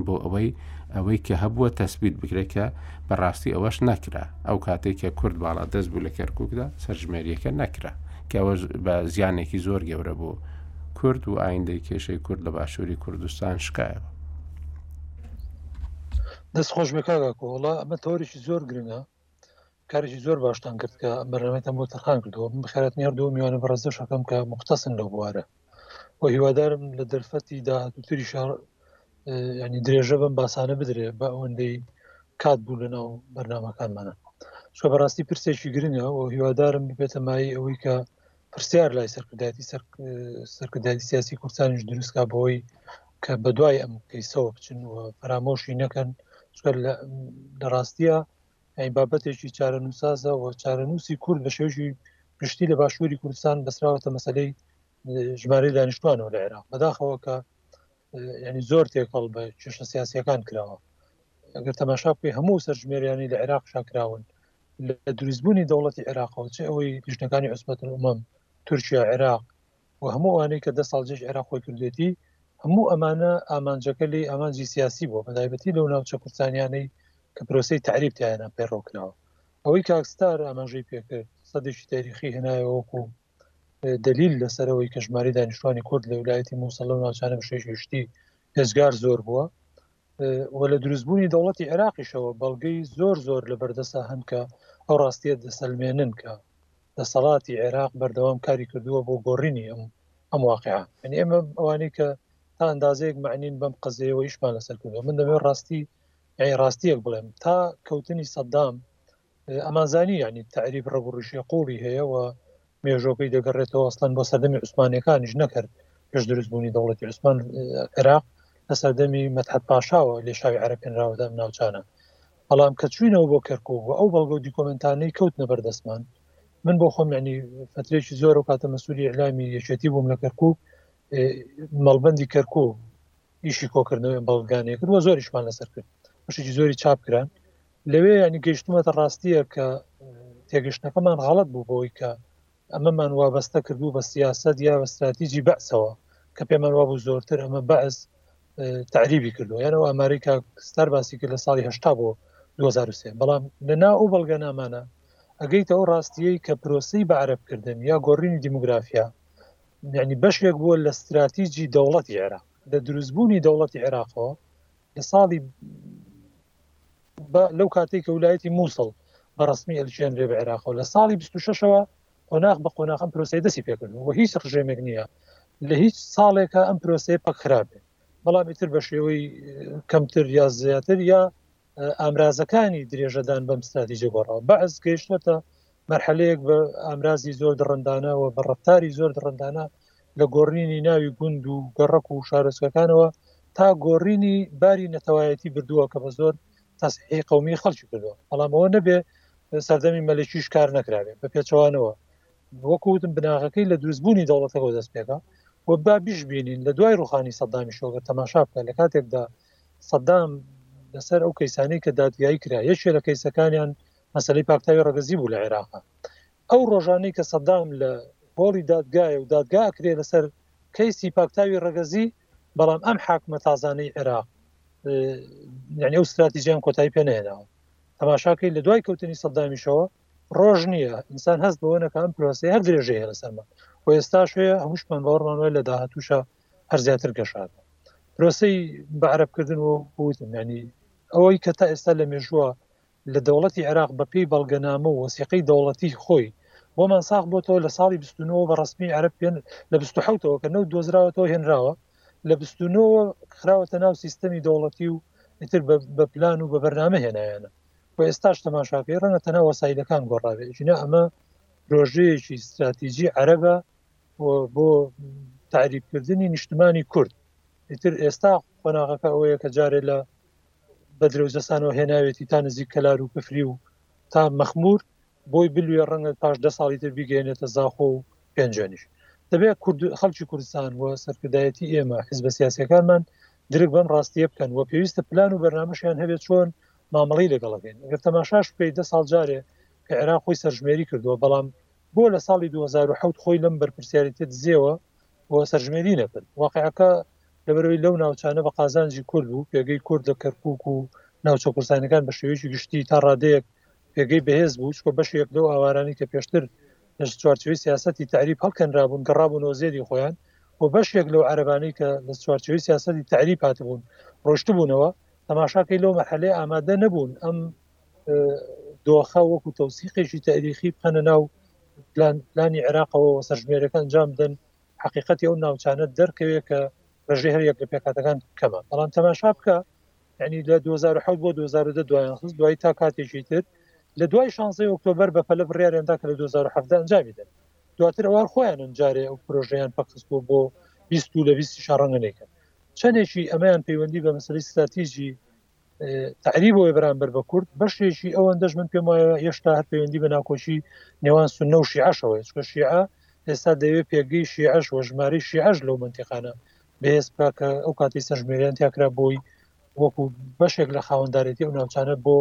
بۆ ئەوەی ئەوەی کە هەبووە تەسبیت بکرێت کە بەڕاستی ئەوەش نەکرا ئەو کاتێک کە کورد باڵا دەست بوو لە کەرککدا سەرژمێریەکە نەکرا کە ئەوە بە زیانێکی زۆر گەورە بوو کورد و ئایندەی کێشەی کورد لە باشووری کوردستان شکایەوە دەست خۆش بکگە کۆڵە ئەمە تۆریی زۆر گرنگە کارێکی زۆر باشتان کرد کە بەرنمێتم بۆ تەرخان کردەوە من بخێرت نێر دوو میوانە بەڕێزە شەکەم کە مختەسن لەو بوارە و هیوادارم لە دەرفەتی داهاتوتری شار ینی درێژە بم باسانە بدرێ بە ئەوەندەی کات بوو لە ناو بەرنمەکانمانە چۆ بەڕاستی پرسێکی گرنگە و هیوادارم بێتەمایی ئەوەی کە پرسیار لای سەرکردایەتی سەرکردایەتی سیاسی کوردستانیش دروستکە بەوەی کە بە دوای ئەم کەیسەوە بچن و فەرامۆشی نەکەن لە ڕاستیە ئەی بابەتێکی چارەنووسازە و چارەنووسی کورد بە شێژی گشتی لە باشووری کوردستان بەسراوەتە مەسلەی ژمارەی دانیشتوانەوە لە عێراق بەداخەوە کە ینی زۆر تێکەڵ بە کێشە سیاسەکان کراوە ئەگەر تەماشا بکەی هەموو سەرژمێریانی لە عێراق شاکراون لە دروستبوونی دەوڵەتی عێراقەوە چ ئەوەی لیژنەکانی عوسبەتن ئومەم تورکیا عێراق و هەموو ئەوانەی کە دە ساڵ جێش عێراق خۆی کردێتی هەموو ئەمانە ئامانجەکە لی ئامانجی سیاسی بووە بەدایبەتی لەو ناوچە کوردستانیانەی کە پرۆسی تعریب تیانە پێڕۆکراوە ئەوەی کاکستار ئاماژەی پێکرد سەدێکی تاریخی هێنایەوەکو دەلیل لەسەرەوەی کە ژماری دانیشتوانی کورد لە ولایەتی مووسڵ و ناوچانە بشەی گشتی هێزگار زۆر بووە و لە دروستبوونی دەوڵەتی عێراقیشەوە بەڵگەی زۆر زۆر لە بەردەسا هەنکە ئەو ڕاستیە دەسەلمێنن کە دەسەڵاتی عێراق بەردەوام کاری کردووە بۆ گۆڕینی ئەم ئەم واقعا من ئێمە ئەوانەی کە تا ئەندازەیەک معنین بەم قەزەیەوە ئیشمان لەسەر کردو من دەمێ ڕاستی ئەی ڕاستیەک بڵێم تا کەوتنی سەددام ئەمانزانی یانی تەعریب ڕەگ و ڕیشی قوڵی هەیە و مێژۆکەی دەگەڕێتەوە ئەسڵەن بۆ سەردەمی عوسمانەکانیش نەکرد پێش دروستبوونی دەوڵەتی عوسمان عێراق لە سەردەمی مەتحەت پاشاوە لێ شاوی عرە پێنراوەدا ئەم ناوچانە بەڵام کە چوینەوە بۆ کەرکک و ئەو بەڵگە و دیکۆمنتانەی کەوت نەبەردەستمان من بۆ خۆم ینی فترێکی زۆر و کاتە مەسوولی ئەلامی یەکێتی بووم لە کەرکک مەڵبندی کەرکک ئیشی کۆکردنەوە بەڵگانێ کرد و زۆریشمان لەسەر کرد بەشێکی زۆری چاپ کران لەوێ یانی گەیشتومەتە ڕاستیە کە تێگەشتنەکەمان غەڵت بوو بۆی کە ئەمەمان وابەستە کردبوو بە سیاست یا بە استراتیجی بەسەوە کە پێمان وابوو زۆرتر ئەمە بەس تعریبی کردو یانەوە ئەمریکا ستار باسی کرد لە ساڵی هشتا بۆ 2023 بەڵام لە نا ئەو بەڵگە نامانە ئەگەیت ئەو ڕاستیەی کە پرۆسی بە عربکردن یا گۆڕینی دیموگرافیا یعنی بەشێک بووە لە استراتیجی دەوڵەتی عێراق لە دروستبوونی دەوڵەتی عێراقەوە لە ساڵی لەو کاتێک کە ولایەتی مووسڵ بە ڕسمی ئەلچێنرێ بە عێراقەوە لە ساڵی 26ەوە قۆناغ بە قۆناغ ئەم پرۆسی دەسی پێکرد و هیچ ڕژێمێک نییە لە هیچ ساڵێکە ئەم پرۆسی پەک خراپێ بەڵام ئیتر بە شێوەی کەمتر یا زیاتر یا ئامرازەکانی درێژەدان بەم ستراتیژە گۆڕەوە بەعز گەیشتوەتە مەرحەلەیەک بە ئامرازی زۆر دڕندانە و بە ڕفتاری زۆر دڕندانە لە گۆڕینی ناوی گوند و گەڕک و شارۆچکەکانەوە تا گۆڕینی باری نەتەوایەتی بردووە کە بە زۆر تەسحی قومی خەڵکی کردووە بەڵامەوە نەبێ سەردەمی مەلکیش کار نەکراوێ بە پێچەوانەوە وەکوتم بناغەکەی لە دروستبوونی دەوڵەتەوە دەست پێکە و با بیش بینین لە دوای ڕوخانی سەدامی شۆگە تەماشا بکە لە کاتێکدا سەدام لەسەر ئەو کەیسانی کە دادگایی کرا یەکێ لە کەیسەکانیان مەسەلەی پاکتاوی ڕەگەزی بوو لە عێراقا ئەو ڕۆژانەی کە سەدام لە هۆڵی دادگایە و دادگا ئەکرێ لەسەر کەیسی پاکتاوی ڕەگەزی بەڵام ئەم حاکمە تازانەی عێراق یعنی ئەو استراتیژیان کۆتایی پێ نێناوە تەماشاکەی لە دوای کەوتنی سەدامیشەوە ڕۆژ نییە ئینسان هەست بەوە نەکەم پرۆسی هەر درێژێ هەیە لەسەرمان و ئێستاش هەیە هەمووشمان باوەڕمان وای لە داهاتوشە هەر زیاتر گەشاکە پرۆسی بە عربکردن و وتم ینی ئەوەی کە تا ئێستا لە مێژووە لە دەوڵەتی عێراق بە پێی بەڵگەنامە و وەسیقەی دەوڵەتی خۆی بۆمان ساغ بۆتەوە لە ساڵی بیست و نۆ وە بە ڕەسمی عەرەب پێ لە بیست و حەوت ەوە کە نەوت دۆزراوەتەوە هێنراوە لە بیست و نۆ وە خراوەتە ناو سیستەمی دەوڵەتی و ئیتر بە پلان و بە بەرنامە هێنایانە و ئێستاش تەماشاکەی ڕەنگە تەنها وەسایلەکان گۆڕاوێ جینا ئەمە پرۆژەیەکی استراتیجی عەرەبە و بۆ تعریبکردنی نیشتمانی کورد ئیتر ئێستا قۆناغەکە ئەوەیە کە جارێ لە بە درەوزەسانەوە هێناوێتی تا نزیک کەلار و کفری و تا مەخمور بۆی بلوێ ڕەنگە پاش دە ساڵی تر بیگەێنێتە زاخۆ و پێنجێنیش دەبێت کورد خەڵکی کوردستان و سەرکردایەتی ئێمە حزبە سیاسەکانمان درک بەم ڕاستیە بکەن و پێویستە پلان و بەرنمەشیان هەبێت چۆن مامەڵی لەگەڵەکەین گەر تەماشاش بکەیت دە ساڵ جارێ کە عێراق خۆی سەرژمێری کردووە بەڵام بۆ لە ساڵی 2010 خۆی لەم بەرپرسیارێتی دزیەوە و سەرژمێری نەکرد واقعەکە لەبەرەوەی لەو ناوچانە بە قازانجی کورد بوو پێگەی کورد لە کەرکک و ناوچە کورسانەکان بە شێوەیەکی گشتی تا ڕادەیەک پێگەی بەهێز بوو چکە بەشێک لەو ئاوارانی کە پێشتر لە چوارچوی سیاستی تعریب هەڵکەنرابوون گەڕابوون وەزێری خۆیان و بەشێک لەو عربانەی کە لە چوارچوی سیاستی تعریب هاتبوون ڕۆشتبوونەوە تەماشاکەی لەو مەحلەی ئامادە نەبوون ئەم دۆخە وەکو تەوسیقێکی تاریخی بخەنە ناو پلانی عێراقەوە سەرژمێرەکە ئەنجام بدەن حقیقەتی ئەو ناوچانە دەرکەوێت کە ڕژێ هەر یەک لە پێکاتەکان کەمە بەڵام تەماشا بکە ینی لە 2010 بۆ 2010 دوایان خست دوای تا کاتێکی تر لە دوای شانسی ئۆکتۆبر بە پەلە بڕیارێندا کە لە 2010 ئەنجامی دەن دواتر ئەوان خۆیان ئەنجارێ ئەو پرۆژیان پەکخستووە بۆ 20 لە 20 شاڕەنگەێکن چەندێکی ئەمەیان پەیوەندی بە مەسلی ستراتیژی تەعریبەوەی بەرامبەر بە کورد بەشێکی ئەوەندەش من پێم وایە هێشتا هەر پەیوەندی بە ناکۆکی نێوان سنە و شیعشەوە چکە شیعە ئێستا دەوێ پێگەی شیعش و ژماری شیعش لەو منتیقانە بەهێز بکە کە ئەو کاتی سەرژمێریان تیاکرا بۆی وەکو بەشێک لە خاوەنددارێتی و ناوچانە بۆ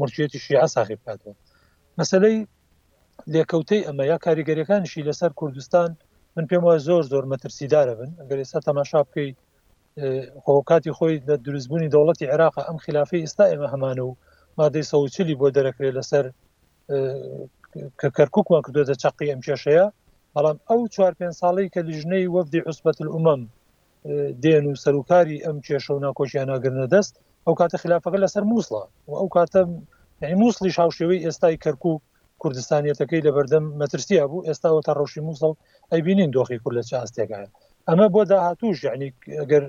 مرجێتی شیعە ساخی بکاتەوە مەسلەی لێکەوتەی ئەمە یا کاریگەریەکانشی لەسەر کوردستان من پێم وایە زۆر زۆر مەترسیدارە بن گەر ئێستا تەماشا بکەیت خۆ کاتی خۆی لە دروستبوونی دەوڵەتی عێراق ئەم خلافی ئێستا ئێمە هەمانە و مادەی سەوچلی بۆ دەرەکرێت لەسەر کە کەرککمان کردێتە چقی ئەم کێشەیە بەڵام ئەو چوار پێ ساڵی کە لیژنەی وەفدی عوسبەت ئومەم دێن و سەرکاری ئەم کێشە و ناکۆشیان ناگرنە دەست ئەو کاتە خلافەکە لەسەر مووسڵە و ئەو کاتە مووسڵی هاوشێوەی ئێستای کەرکک کوردستانیەتەکەی لەبەردەم مەترسیا بوو ئێستا وەتا ڕەوشی مووسڵ ئەیبینین دۆخی کورد لە چ ئاستێکایە ئەمە بۆ داهاتوش یعنی گەر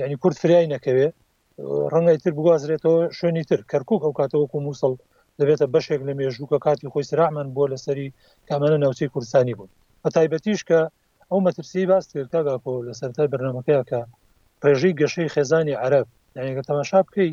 یعنی کورد فریای نەکەوێ ڕەنگای تر بگوازرێتەوە شوێنی تر کەرکک ئەو کاتەوەکو مووسڵ دەبێتە بەشێک لە مێژوو کە کاتی خۆی سرامان بووە لەسەری کامانە ناوچەی کوردستانی بوون بە تایبەتیش کە ئەو مەترسی باس کرد کاگاکۆ لە سەرای بەرنمەکەیە کە ڕێژەی گەشەی خێزانی عرب یانەکە تەماشا بکەی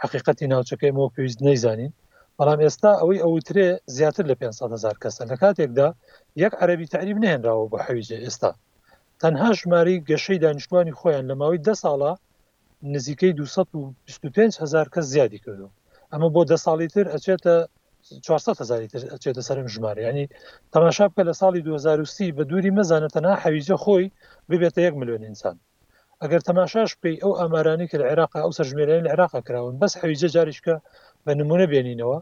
حەقیقەتی ناوچەکەی ئێمە وەک پێویست نەیزانین، بەڵام ئێستا ئەوەی ئەوترێ زیاتر لە پێنج سەد هەزار کەسە، لە کاتێکدا یەک عەرەبی تەعریب نەهێنراوە بۆ حەویجە، ئێستا تەنها ژمارەی گەشەی دانیشتووانی خۆیان لە ماوەی دە ساڵە نزیکەی دوو سەد و بیست و پێنج هەزار کەس زیادی کردووە، ئەمە بۆ دە ساڵی تر ئەچێتە چوار سەد هەزاری تر ئەچێتە سەر ئەم ژمارە، یانی تەماشا بکە لە ساڵی دوو هەزار و سی بە دووری مەزانە تەنها حەویجە خۆی ببێتە یەک ملیۆن ئینسان. ئەگەر تەماشاش بکەی ئەو ئامارانەی کە لە عێراقا ئەو سەرژمێریانی لە عێراقا کراون بەس حەویجە جاریشکە بە نمونە بێنینەوە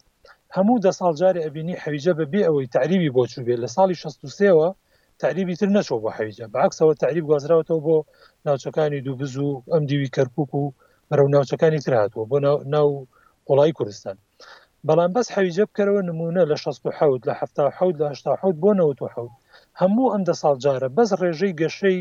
هەموو دە ساڵ جارێ ئەبینی حەویجە بە بێ ئەوەی تعریبی بۆ چوو بێت لە ساڵی 16ەوە تعریبی تر نەچۆ بۆ حەویجە بەعکسەوە تعریب گوازراوەتەوە بۆ ناوچەکانی دوو بز و ئەم دیوی کەرکک و بەرەو ناوچەکانی تر هاتووە بۆ ناو قوڵای کوردستان بەڵام بەس حەویجە بکەرەوە نمونە لە 16 لە 1970 لە 1970 بۆ 1970 هەموو ئەم دە ساڵ جارە بەس ڕێژەی گەشەی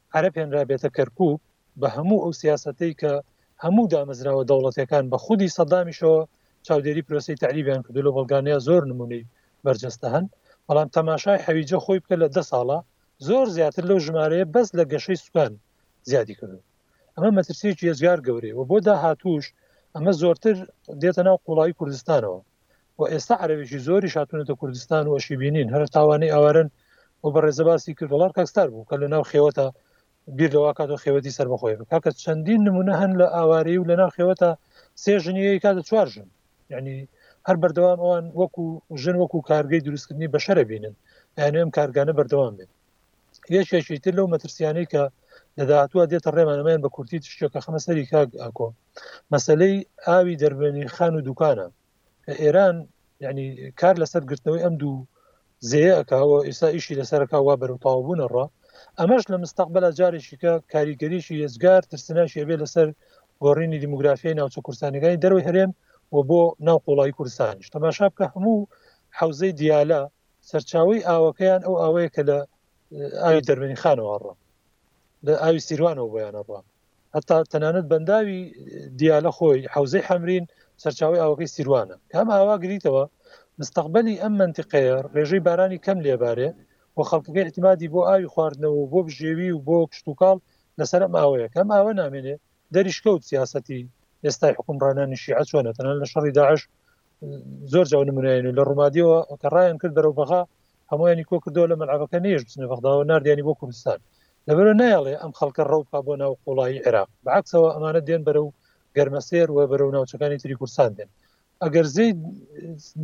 عەرەب هێنرابێتە کەرکوک بە هەموو ئەو سیاسەتەی کە هەموو دامەزراوە دەوڵەتەکان بە خودی سەدامیشەوە چاودێری پرۆسی تعریبیان کردو لە بەڵگانەیە زۆر نمونەی بەرجەستە هەن بەڵام تەماشای حەویجە خۆی بکە لە دە ساڵە زۆر زیاتر لەو ژمارەیە بەس لە گەشەی سوکان زیادی کردو ئەمە مەترسیەکی ێزگار گەورەیە و بۆ داهاتوش ئەمە زۆرتر دێتە ناو قوڵایی کوردستانەوە و ئێستا عەرەبێکی زۆریش هاتونەتە کوردستان و ئەشیبینین هەر تاوانی ئەوارن و بە ڕێزە باسی کرد وڵات کاکستار بوو کە لە ناو خێوەتە بیر لەوا کات و خێوەتی سەر بەخۆی بکاکە چەندین نمونە هەن لە ئاوارەی و لە ناو خێوەتە سێ ژنیەی کاتە چوار ژن یعنی هەر بەردەوام ئەوان وەکو ژن وەکو کارگەی دروستکردنی بەشەرە بینن یانم کارگانە بەردەوام بێت یەکێکی تر لەو مەترسیانەی کە لە داهاتوە دێتە ڕێمانەمەیان بە کورتی تشتێکە خەمە سەری کاک ئاکۆ مەسلەی ئاوی دەربێنی خان و دوکانە ئێران یعنی کار لەسەر گرتنەوەی ئەم دوو زێەکەەوە ئێستا ئیشی لەسەرەکە وا بەرو تاوبوونەڕە ئەمەش لە مستەقبلە جارێکیکە کاریگەریی یزگار ترسناشی ئەبێ لەسەر گۆڕینی دیموگرافیای ناوچە کورسانەکانی دەروی هەرێم و بۆ ناو قوڵایی کوردستانیش تەماشا بکە هەموو حوزەی دیالە سەرچاوی ئاوەکەیان ئەو ئاوەیە کە لە ئاوی دەرمەنی خانەوەڕە لە ئاوی سیروانەوە بۆیانەڕە هەتا تەنانەت بەنداوی دیالە خۆی حوزەی حەمرین سەرچاوی ئاوەکەی سیروانە کام ئاوا گریتەوە مستقبلی ئەم منتیقەیە ڕێژەی بارانی کەم لێبارێ و خەڵکەکە احتیمادی بۆ ئاوی خواردنەوە و بۆ بژێوی و بۆ کشتتوکاڵ لەسەر ئەم ئاوەیە کەم ئاوە نامێنێ دەریشکەوت سیاستی ئێستای حکومڕانانی شیعە چۆنە تەنان لە شەڕی داعش زۆر جاو نمونایەن و لە ڕوومادیەوە کە ڕایان کرد بەرەو بەغا هەمویانی کۆ کردو لە مەلعبەکە نێژ بچنە بەغداوە نردیانی بۆ کوردستان لەبەرە نایڵێ ئەم خەڵکە ڕەوپا بۆ ناو قوڵایی عێراق بەعکسەوە ئەمانە دێن بەرەو گەرمەسێر و بەرەو ناوچەکانی تری کوردستان دێن ئەگەر زی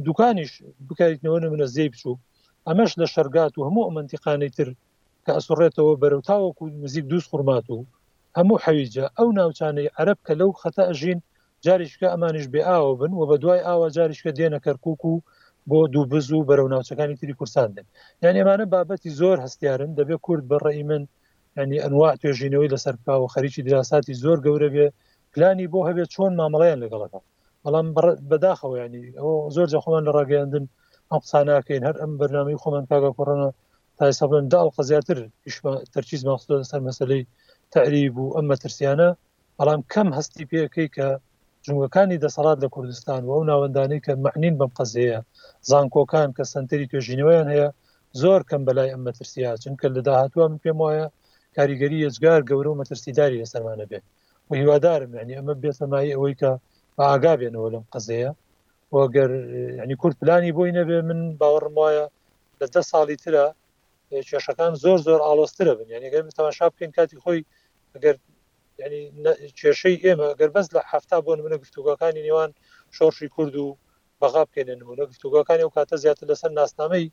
دوکانیش بکەیتنەوە نمونە زی بچوو ئەمەش لە شەرگات و هەموو ئەمەنتیقانەی تر کە ئەسوڕێتەوە بەرەو تاوەکو نزیک دووز خورمات و هەموو حەویجە ئەو ناوچانەی عەرەب کە لەو خەتە ئەژین جاریشکە ئەمانش بێ ئاوە بن و بە دوای ئاوا جاریشکە دێنە کەرکک و بۆ دووبز و بەرەو ناوچەکانی تری کورسان دێن یان ئێمانە بابەتی زۆر هەستیارن دەبێت کورد بە ڕێی من ینی ئەنوا توێژینەوەی لەسەر بکەوە خەریکی دراساتی زۆر گەورە بێ پلانی بۆ هەبێت چۆن مامەڵیان لەگەڵەکە بەڵام بەداخەوە ینی ئەو زۆر جەخۆمان لە ڕاگەیاندن ئەم قساناکەین هەر ئەم بەرنامی خۆمان کاگە کۆڕۆنا تا ئێستا بڵێن دە ئەڵقە زیاتر ئیشمان تەرکیزمان خستۆتە سەر مەسلەی تەریب و ئەم مەترسیانە بەڵام کەم هەستی پێەکەی کە جموەکانی دەسەڵات لە کوردستان و ئەو ناوەندانی کە معنین بەم قەزەیە زانکۆکان کە سنتری توێژینەوەیان هەیە زۆر کەم بەلای ئەم مەترسیە چونکە لە داهاتوە من پێم وایە کاریگەری یەجگار گەورە و مەترسیداری لەسەرمانە بێت و هیوادارم یعنی ئەمە بێتەمایی ئەوەی کە بە ئاگا بێنەوە لەم قەزەیە وەگەر ینی کورد پلانی بۆی نەبێ من باوەڕم وایە لە دە ساڵی ترا کێشەکان زۆر زۆر ئاڵۆسترە بن یعنی گەر تەماشا بکەین کاتی خۆی گەر ینی کێشەی ئێمە گەر بەس لە هەفتا بۆ نمونە گفتوگەکانی نێوان شۆڕشی کورد و بەغا بکەێنە نمونە گفتوگەکانی و کاتە زیاتر لەسەر ناسنامەی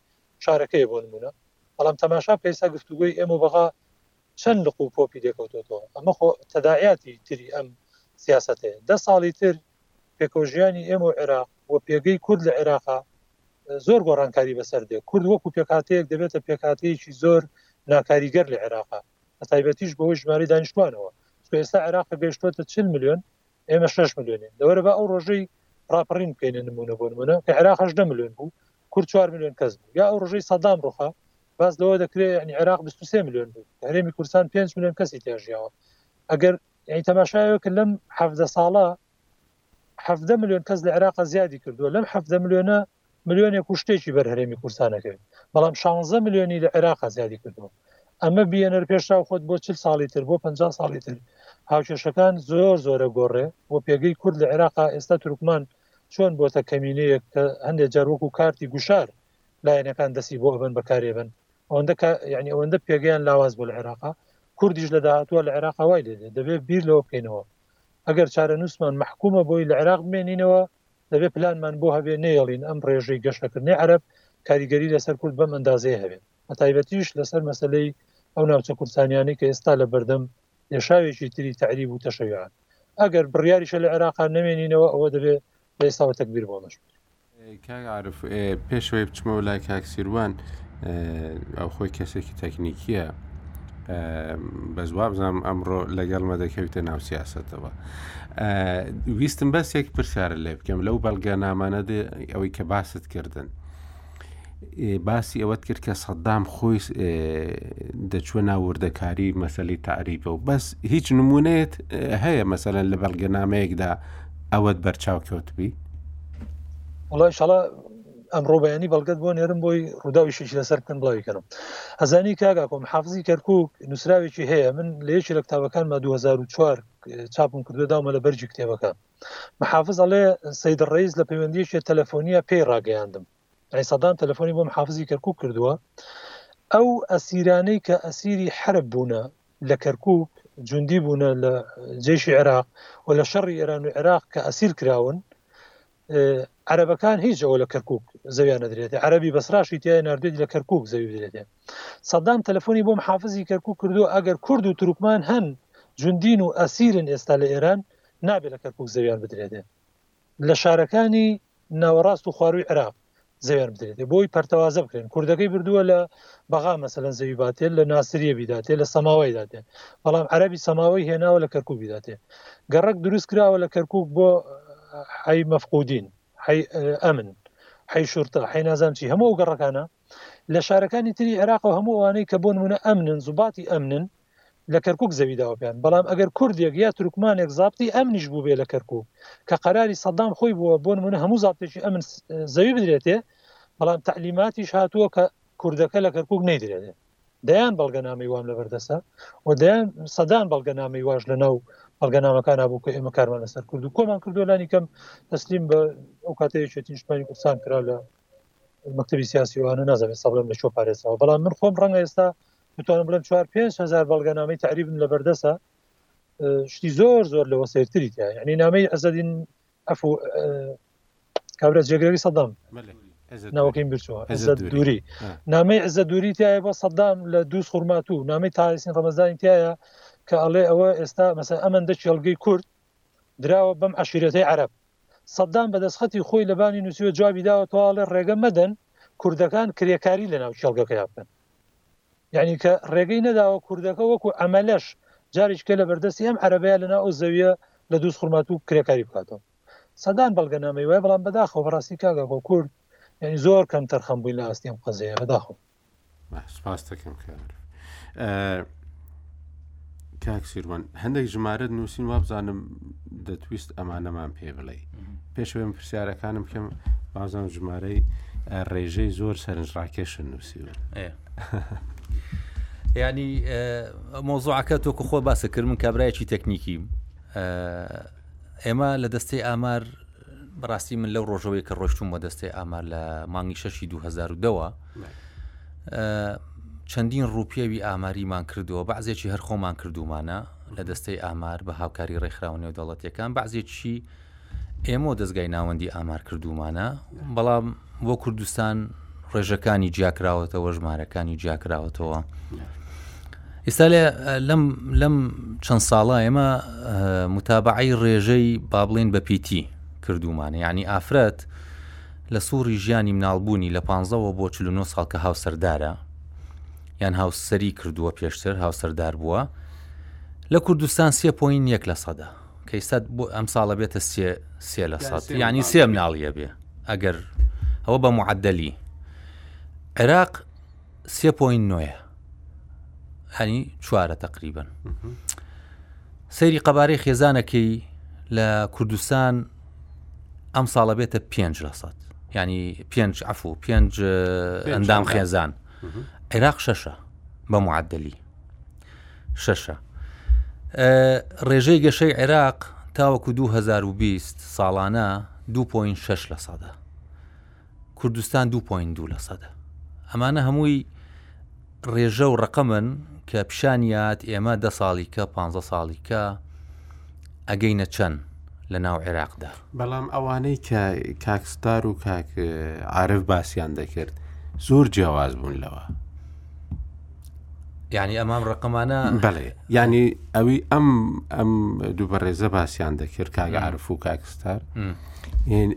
شارەکەی بۆ نمونە بەڵام تەماشا پێسا گفتوگوی ئێمە بەغا چەند لق و پۆپی لێکەوتۆتەوە، ئەمە خۆ تەداعیاتی تری ئەم سیاسەتەیە، دە ساڵی تر پێکەوەژیانی ئێمە و عێراق و پێگەی کورد لە عێراقا زۆر گۆڕانکاری بەسەر دێ، کورد وەکو پێکهاتەیەک دەبێتە پێکهاتەیەکی زۆر ناکاریگەر لە عێراقا، بەتایبەتیش بەهۆی ژمارەی دانیشتوانەوە، چونکە ئێستا عێراق کە گەیشتۆتە چل ملیۆن ئێمە شەش ملیۆنین، دە وەرە با ئەو ڕۆژەی ڕاپەڕین بکەینە نموونە، بۆ نموونە کە عێراق هەژدە ملیۆن بوو کورد چوار ملیۆن کەس بوو، یا ئەو ڕۆژەی سەدام ڕووخا باس لەوە دەکرێت یعنی عێراق 23 میلیۆن بوو هەرێمی کوردستان 5 میلیۆن کەسی تێژیاوە ئەگەر یعنی تەماشایەوە کە لەم حەفدە ساڵە حەفدە میلیۆن کەس لە عێراق زیادی کردووە لەم حەفدە میلیۆنە میلیۆنێک و شتێکی بەر هەرێمی کوردستانەکەوێت بەڵام 16 میلیۆنی لە عێراق زیادی کردووە ئەمە بینەر پێشتا خۆت بۆ چ ساڵی تر بۆ 50 ساڵی تر هاوکێشەکان زۆر زۆرە گۆڕێ بۆ پێگەی کورد لە عێراقا ئێستا ترکمان چۆن بۆتە کەمینەیەک کە هەندێک جار وەکو کارتی گوشار لایەنەکان دەسی بۆ ئەبن بەکارێبن ئەوەندە یعنی ئەوەندە پێگەیان لاواز بۆ لە عێراقا کوردیش لە داهاتوە لە عێراق وای لێ دەبێت بیر لەوە بکەینەوە ئەگەر چارە نووسمان مححکومە بۆی لە عێراق بمێنینەوە دەبێت پلانمان بۆ هەبێ نێڵین ئەم ڕێژەی گەشتەکردنی عرب کاریگەری لەسەر کورد بەم ئەندازەیە هەبێت ئەتایبەتیش لەسەر مەسلەی ئەو ناوچە کورسانیانی کە ئێستا لە بەردەم لێشاوێکی تری تعریب و تەشەویان ئەگەر بڕیاریشە لە عێراقا نمێنینەوە ئەوە دەبێت و ئێستا وەرتە گبیر بۆ مەش کاک عرف پێشەوەی بچمەوە لای کاک سیروان ئەو خۆی کەسێکی تەکنیکیە بەس وابزانام ئەمڕۆ لەگەڵ مەدەکەویتە ناو سیاستەوە ویستم بەس یەک پرسیارە لێ بکەم لەو بەڵگە نامانە ئەوەی کە باست کردن باسی ئەوەت کرد کە سەدام خۆی دەچووە ناو وردەکاری مەسەلی تعریبە و بەس هیچ نمونەیەت هەیە مەسەلەن لە بەڵگەنامەیەکدا ئەوەت بەرچاو کەوتبی وڵای شڵە ئەمڕۆ بەیانی بەڵگەت بۆ نێرم بۆی ڕووداویشێکی لەسەر بکەن بڵاویکەنم ئەزانی کاگا کۆم حافزی کەرکک نووسراوێکی هەیە من لە یەکی لە کتابەکانمە 2004 چاپم کردو داومە لە بەرجی کتێبەکە محافز ئەڵێ سەید ڕەیس لە پەیوەندیەکی تەلەفۆنیە پێی ڕاگەیاندم ئەی سەدام تەلەفۆنی بۆ محافزی کەرکک کردووە ئەو ئەسیرانەی کە ئەسیری حرب بوونە لە کەرکک جوندی بوونە لە جێشی عێراق و لە شەڕی ئێران و عێراق کە ئەسیر کراون عەرەبەکان هیچ ئەوە لە کەرکک زەویان نەدرێت عەربی بەسراشی تای نردێت لە کەرکک زەوی بدرێت سەدام تەلەفۆنی بۆم حافزی کەرکک کردو ئەگەر کورد و ترکمان هەن جوندین و ئەسیرن ئێستا لە ئێران نابێ لە کەرکوک زەویان بدرێتێ لە شارەکانی ناوەڕاست و خواروی عراق زەویان بدرێتێ بۆی پەرتەوازە بکرێن کوردەکەی بردووە لە بەغا مەسەن زەوی باتێت لە ناسریە بیداتێ لە سەماوای داتێ بەڵام عەربی سەماوەی هێناوە لە کەرکوک بیداتێ گەڕک دروست کراوە لە کەرکوک بۆ حی مەفقودین حی ئەمن حی شورتە حی نازام چی هەموو گەڕەکانە لە شارەکانی تری عێراق و هەموو ئەوانەی کە بۆن منە ئەمنن زوباتی ئەمنن لە کەرکوک زەوی داوەپیان بەڵام ئەگەر کوردێک یا تورکمانێک زابتی ئەمنیش بووبێ لە کەرکوک کە قەراری سەدام خۆی بووە بۆن منە هەموو زابتێکی ئەمن زەوی بدرێتێ بەڵام تعلیماتیش هاتووە کە کوردەکە لە کەرکک نەیدرێنێ دەیان بەڵگەنامەی وام لەبەردەسە و دەیان سەدان بەڵگەنامەی واش لە ناو بەڵگەنامەکان بوو کە ئێمە کارمان لەسەر کرد و کۆمان کردو لانی کەم تەسلیم بە ئەو کاتەیەکێتی نیشتمانی کوردستان کرا لە مەکتتەبی سیاسیوانە نازانێت سەڵم لە چۆ پارێزەوە بەڵام من خۆم ڕەنگە ئێستا بتوانم بڵێم چوار پێ هزار بەڵگەنامەی تعریبم لە بەردەسە شتی زۆر زۆر لەوە سێرتری تیا ینی نامەی ئەزدین ئەفو کابرا جێگرەوی سەدام ناوەکەیم برچوە ئەزە دووری نامەی ئەزە دووری تایە بۆ سەدام لە دوو خورمات و نامی تاسین ڕەمەزانی تایە کە ئەڵێ ئەوە ئێستا مەسە ئەمەندە چێلگەی کورد دراوە بەم عەشیرەتەی عەرەب سەدام بە دەسخەتی خۆی لە بانی نووسیوە جوابی داوە تەواڵێ ڕێگە مەدەن کوردەکان کرێکاری لە ناو کێڵگەکەیا بکەن یعنی کە ڕێگەی نەداوە کوردەکە وەکو ئەمەلەش جاریشکە لە بەردەستی ئەم عەرەبەیە لە ناو ئەو زەویە لە دووس خورمات و کرێکاری بکاتەوە سەدان بەڵگە نامی وای بەڵام بەداخەوە بەڕاستی کاگەکۆ کورد یعنی زۆر کەم تەرخەم بووین لە ئاستیم قەزەیە بەداخەوە سپاس دەکەم کار کاک سیروان هەندێک ژمارە نووسین وابزانم دەتویست ئەمانەمان پێ بڵێ پێشەوەم پرسیارەکانم کەم بازان ژمارەی ڕێژەی زۆر سەرنج ڕاکێشن نووسیوە ینی مۆزوعەکە تۆکو خۆ باسە کرد من کابراایکی تەکنیکی ئێمە لە دەستەی ئامار بەڕاستی من لەو ڕۆژەوەی کە ڕۆشتوم بە دەستەی ئامار لە مانگی شەشی 2010ەوە چەندین ڕوپیەوی ئاماریمان کردووە بەعزێکی هەر خۆمان کردومانە لە دەستەی ئامار بە هاوکاری ڕێکخراوە نێودەڵەتەکان بەعزێکی ئێمە دەستگای ناوەندی ئامار کردومانە بەڵام بۆ کوردستان ڕێژەکانی جیاکراوەتەوە ژمارەکانی جیاکراوەتەوە ئێستا لەم لەم چەند ساڵە ئێمە متابعی ڕێژەی بابلین بە پیتی کردومانە یعنی ئافرەت لە سوڕی ژیانی مناڵبوونی لە 15ەوە بۆ 49 ساڵ کە هاوسەردارە یان هاوسری کردووە پێشتر هاوسەردار بووە لە کوردستان سێ پوین یەک لە سەدا کەی سەد بۆ ئەم ساڵە بێتە سێ سێ لە سەد یعنی سێ مناڵیە بێ ئەگەر ئەوە بە معدلی عێراق سێ پوین نوۆیە هەنی چوارە تقریبن سەیری قەبارەی خێزانەکەی لە کوردستان ئەم ساڵە بێتە پێنج لە سەد ینی پێنج عفو پێنج ئەندام خێزان عێراق شەشە بە معدلی شەشە. ڕێژەی گەشەی عێراق تاوەکو 2020 ساڵانە 2.6 لە سەدە کوردستان 2.2 لە سەدە ئەمانە هەمووی ڕێژە و ڕقمن کە پیشانیات ئێمە دە ساڵی کە پ ساڵی کە ئەگەینە چەند لە ناو عێراقدا بەڵام ئەوانەی کە کاکستار و کاک عرف باسییان دەکرد زۆر جیاواز بوون لەوە یعنی ئەمام ڕقمانە بەڵێ ینی ئەوی ئەم ئەم دوو بەڕێزە باسییان دەکرد کاگەعاعرف و کاکستار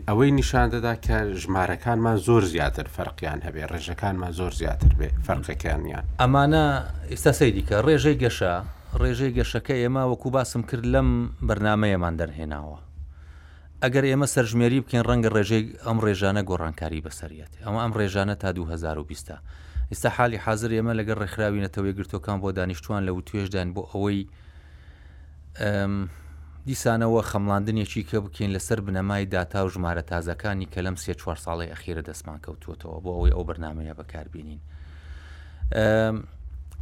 ئەوەی نیشان دەدا کە ژمارەکانمان زۆر زیاتر فەرقیان هەبێ ڕێژەکانمان زۆر زیاتر بێ فەرقەکانیان ئەمانە ئێستا سەیریکە ڕێژەی گەشە ڕێژەی گەشەکە ئێمە وەکو باسم کرد لەم بەرنمەیەمان دەرهێناوە ئەگەر ئێمە سەرژمێری بکەین ڕەنگە ڕێژەی ئەم ڕێژانە گۆڕانکاری بەسەر یەت، ئەمە ئەم ڕێژانە تا دوو هەزار و بیست ە. ئیستا حالی حازر ئێمە لەگەڵ ڕێکخراوی نەتەوە یەکگرتووەکان بۆ دانیشتووان لە وتوێژداین بۆ ئەوەی دیسانەوە خەمڵاندنێکی کە بکەین لەسەر بنەمای داتا و ژمارە تازەکانی کە لەم سێ چوار ساڵەی ئەخیرە دەستمان کەوتووەتەوە بۆ ئەوەی ئەو بەرنامەیە بەکاربیێنین.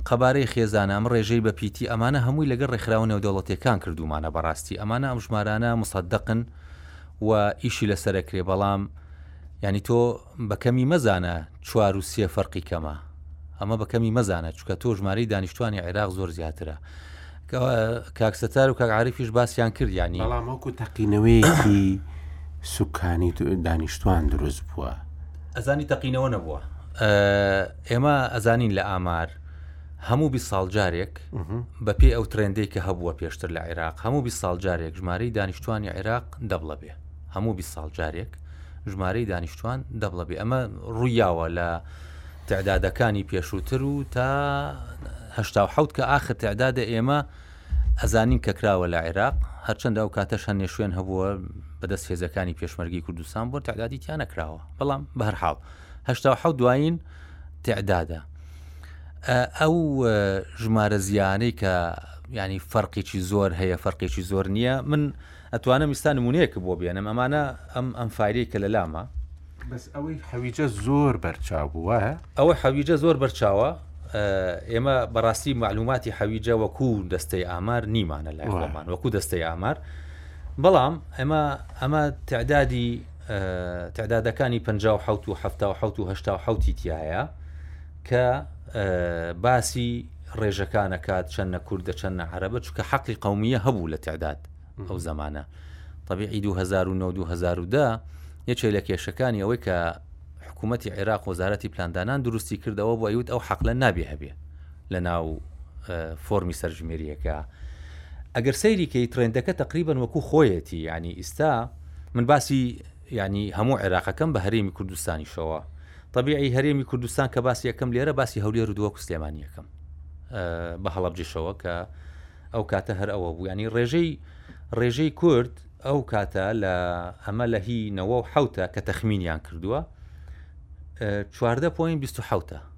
قەبارەی خێزانە، ئەم ڕێژەی بە پیتی، ئەمانە هەمووی لەگەڵ ڕێکخراوە نێودەوڵەتییەکان کردوومانە بەڕاستی ئەمانە ئەم ژمارانە موسەدەقن و ئیشی لەسەر ئەکرێ بەڵام یانی تۆ بەکەمی مەزانە چوار و سێ فەرقی کەمە ئەمە بەکەمی مەزانە چکە تۆ ژماری دانیشتوانی عێراق زۆر زیاترە کاکسەتار و کاکعاعرفیش باسییان کرد ینی بەڵامەکو تەقینەوەیەکی سوکانی دانیشتوان دروست بووە ئەزانی تەقینەوە نەبووە ئێمە ئەزانین لە ئامار هەموو بی ساڵ جارێک بە پێی ئەو ترندەی کە هەبووە پێشتر لە عێراق هەموو بی ساڵ جارێک ژمارەی دانیشتوانی عێراق دەبڵە بێ هەموو بی ساڵ جارێک ژمارەی دانیشتوان دەبڵە بێ ئەمە ڕوویاوە لە تعدادەکانی پێشووتر و تاهشتا حوت کە ئاخر تعدادە ئێمە ئەزانین کە کراوە لە عێراق هەرچەندە ئەو کاتەش هەنێ شوێن هەبووە بەدەست هێزەکانی پێشمەرگی کوردستان بۆ تعدادی تیانە کراوە بەڵام بەرحاڵ هەشتا و حەوت دوایین تعدادە ئەو ژمارە زیانەی کە ینی فەرقێکی زۆر هەیە فەرقێکی زۆر نییە من ئەتوانم ئستا نمونونەیەک بۆ بێنم ئەمانە ئەم ئەم فایلی کە لە لامە بەس ئەوەی حەویجە زۆر بەرچاو بووە ئەوە حەویجە زۆر بەرچاوە ئێمە بەڕاستی معلوماتی حەویجە وەکو دەستەی ئامار نیمانە لای خۆمان وەکو دەستەی ئامار بەڵام ئەمە ئەمە تعدادی تەعدادەکانی پەنجا و حەوت و حەفتا و حەوت و هەشتا و حەوتی تایە کە باسی ڕێژەکانەکات چەندە کوردە چەندە عربە چکە حەقی قومیە هەبوو لە تعداد ئەو زمانە طبیعی 2009 یەکێ لە کێشەکانی ئەوەی کە حکوومەتتی عێراق وەزارەتی پلاندانان دروستی کردەوە بۆ ئەوت ئەو حەقلە نابێ هەبێ لە ناو فۆرمی سەرژمێریەکە ئەگەر سەیریکەی ترندەکە تقریبن وەکو خۆیەتی ینی ئیستا من باسی ینی هەموو عێراقەکەم بە هەرێمی کوردستانیشەوە طبیعی هەرێمی کوردستان کە باسی یەکەم لێرە باسی هەولێر و دووە کوسلێمانی یەکەم بە هەڵبجیشەوە کە ئەو کاتە هەر ئەوە بوو ینی ڕێژەی ڕێژەی کورد ئەو کاتە لە ئەمە لە هی نەوە و حوتە کە تەخمینیان کردووە چواردە پوین 1970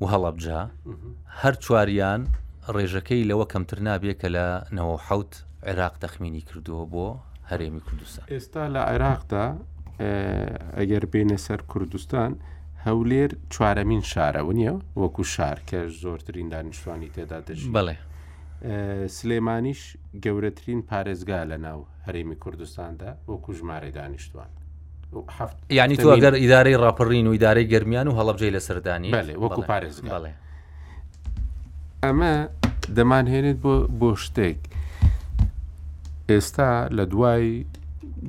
و هەڵەبجە، هەر چواریان ڕێژەکەی لەوە کەمتر نابێت کە لە نەوە و حەوت عێراق تەخمینی کردووە بۆ هەرێمی کوردستان. ئێستا لە عێراقدا ئەگەر بینە سەر کوردستان هەولێر چوارەمین شارە ونیە وەکو شار کە زۆرترین دانیشتوانی تێدا دەژی بڵێ سلێمانیش گەورەترین پارێزگا لە ناو هەرێمی کوردستاندا وەکو ژمارەی دانیشتوان حفت یعنی تو ئەگەر ئیدارەی ڕاپەڕین و ئیدارەی گەرمیان و هەڵبجەی لە سەردانی بەێ وەکو پارێز بەڵێ ئەمە دەمانهێنێت بۆ بۆ شتێک ئێستا لە دوای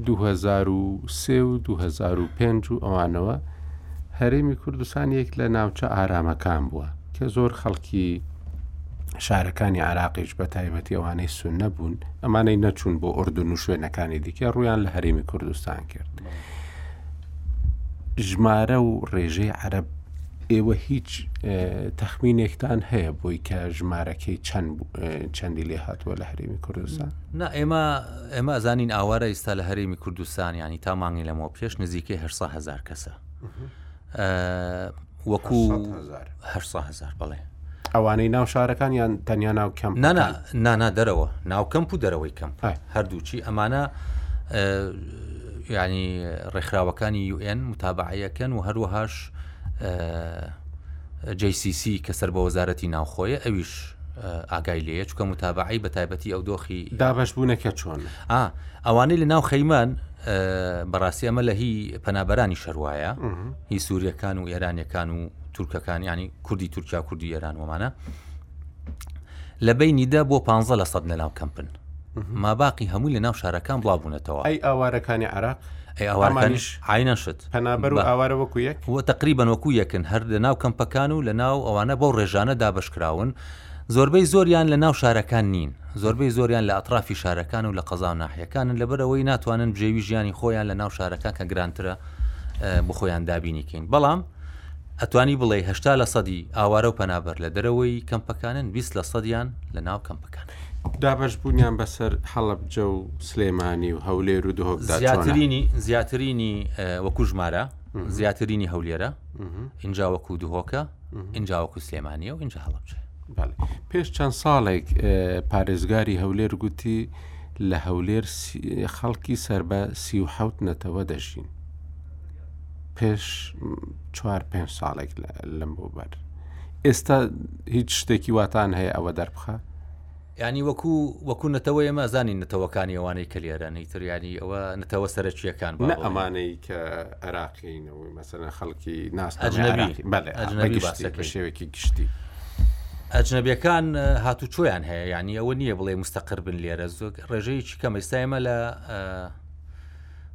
2023 و 2005 و ئەوانەوە هەرێمی کوردستان یەک لە ناوچە ئارامەکان بووە کە زۆر خەڵکی شارەکانی عراقیش بە تایبەتی ئەوانەی سونە بوون ئەمانەی نەچوون بۆ ئۆردون و شوێنەکانی دیکە ڕویان لە هەرێمی کوردستان کرد ژمارە و ڕێژەی عرب ئێوە هیچ تەخمینێکتان هەیە بۆی کە ژمارەکەی چەند چەندی لێ هاتووە لە هەرێمی کوردستان نا ئێمە ئێمە زانین ئاوارە ئیستا لە هەرێمی کوردستان ینی تا مانگی لەمەوە پێش نزیکەی هەرسا هزار کەسە وەکو هە سە هزار بەڵێ ئەوانەی ناو شارەکان یان تەنیا ناو کەم نانا نانا دەرەوە ناو کەمپ و دەرەوەی کەمپ هەردووچی ئەمانە ینی ڕێکخراوەکانی UN متابعەکەن و هەروەهاش JCC کە سەر بە وەزارەتی ناوخۆیە ئەویش ئاگای لێە چکە متابعی بە تایبەتی ئەو دۆخی دابش بوونەکە چۆن ئا ئەوانەی لە ناو خەیمان بەڕاستی ئەمە لە هی پەنابەرانی شەروایە هی سووریەکان و ئێرانەکان و تورکەکانیانی کوردی تورکیا کوردی ئێران ومانە لە بینیدا بۆ 15 لە سەد لەناو کەمپن ما باقی هەمووی لە ناو شارەکان بڵاوبوونەتەوە ئەی ئاوارەکانی عراق ئەی ئاوارەکانیش عینە شت پەنابەر و ئاوارە وەکو یەک وە تقریبان وەکو یەکن هەر لە ناو کەمپەکان و لە ناو ئەوانە بەو ڕێژانە دابشکراون زۆربەی زۆریان لە ناو شارەکان نین، زۆربەی زۆریان لە ئەترافی شارەکان و لە قەزا و ناحیەکانن لەبەر ئەوەی ناتوانن بژێوی ژیانی خۆیان لە ناو شارەکان کە گرانترە بۆخۆیان دابینی کەین بەڵام ئەتوانی بڵێ هشتا لە سەدی ئاوارە و پەنابەر لە دەرەوەی کەمپەکانن 20 لە سەدیان لە ناو کەمپەکان. دابەش بوونیان بەسەر هەڵەبجە و سلێمانی و هەولێر و دهۆکدا زیاترینی زیاترینی وەکو ژمارە زیاترینی هەولێرە ئینجا وەکو دهۆکە ئینجاوەکو سلێمانیە و ئینجا هەڵبچێ پێش چەند ساڵێک پارێزگاری هەولێر گوتی لە هەولێر خەڵکی سەر بە سی و حوت نەتەوە دەژین پێش چوار پێ ساڵێک لەم بۆ بەر ئێستا هیچ شتێکی واتان هەیە ئەوە دەربخە یانی وەکو وەکو نەتەوە ئێمە ئەزانین نەتەوەکانی ئەوانەی کە لێرەن ئیتر یانی ئەوە نەتەوە سەرەکییەکان با نە بڵێین. ئەمانەی کە عێراقین و مەسەلەن خەڵکی ناس ئەجنەبی. بەڵێ ئەجنەبی بە گشتی، باس بە دەکەین. شێوەیەکی گشتی ئەجنەبیەکان هاتوچۆیان هەیە یانی ئەوە نییە بڵێ مستەقر بن لێرە زۆ ڕێژەیەکی کەمە ئیستا ئێمە لە ئە،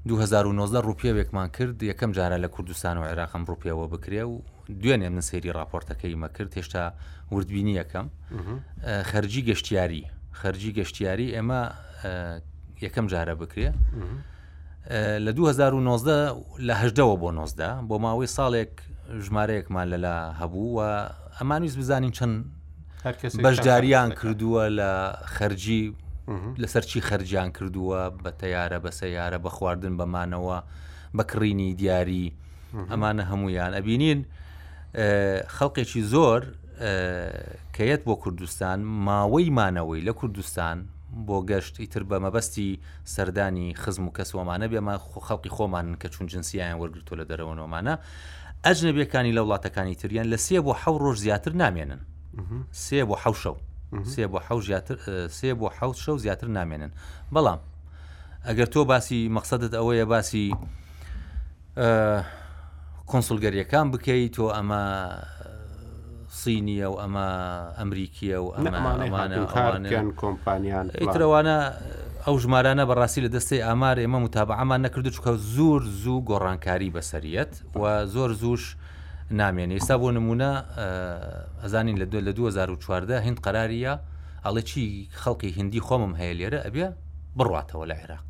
2019 ڕووپێوێکمان کرد یەکەم جارە لە کوردستان و عێراق ئەم ڕووپێوە بکرێ و دوێنێ من سێری راپۆرتەکەی مەکرد هێشتا وردبینیەکەم خەرجی گەشتیاری خەرجی گەشتیاری ئێمە یەکەم جارە بکرێ لە 2009 لەهدەوە بۆ 90 بۆ ماوەی ساڵێک ژمارەیەکمان لەلا هەبوو و ئەمانویست بزانین چەند بەشداریان کردووە لە خەرجی لەسەر چی خەرجیان کردووە بە تەیارە بە سەیارە بە خواردن بەمانەوە بە کڕینی دیاری ئەمانە هەمویان ئەبینین خەڵقێکی زۆر کەیەت بۆ کوردستان ماوەی مانەوەی لە کوردستان بۆ گەشت ئیتر بە مەبەستی سەردانی خزم و کەسوەمانە بێمە خەڵقی خۆمان کە چون جنسیان وەرگتو لە دەرەوەنەوەمانە ئەجنەبیەکانی لە وڵاتەکانی تریان لە سێ بۆ حە ڕۆژ زیاتر نامێنن سێ بۆ حوشە و سێ بۆ حە زیاتر سێ بۆ حوت شە و زیاتر نامێنن بەڵام ئەگەر تۆ باسی مەقصدت ئەوەیە باسی کونسڵگەریەکان بکەی تۆ ئەمە سینیە و ئەمە ئەمریکیە و ئەمانەکان کۆمپانیان ئیترەوانە ئەو ژمارانە بەڕاستی لە دەستی ئامار ئێمە متابعمان نەکرد چکە زۆر زوو گۆڕانکاری بەسەریەت و زۆر زوش نامێن ئێستا بۆ نمونە ئەزانین لە دو لە 2014 هند قەراریە ئەڵێ چی خەڵکی هندی خۆمم هەیە لێرە ئەبێ بڕاتەوە لە عێراق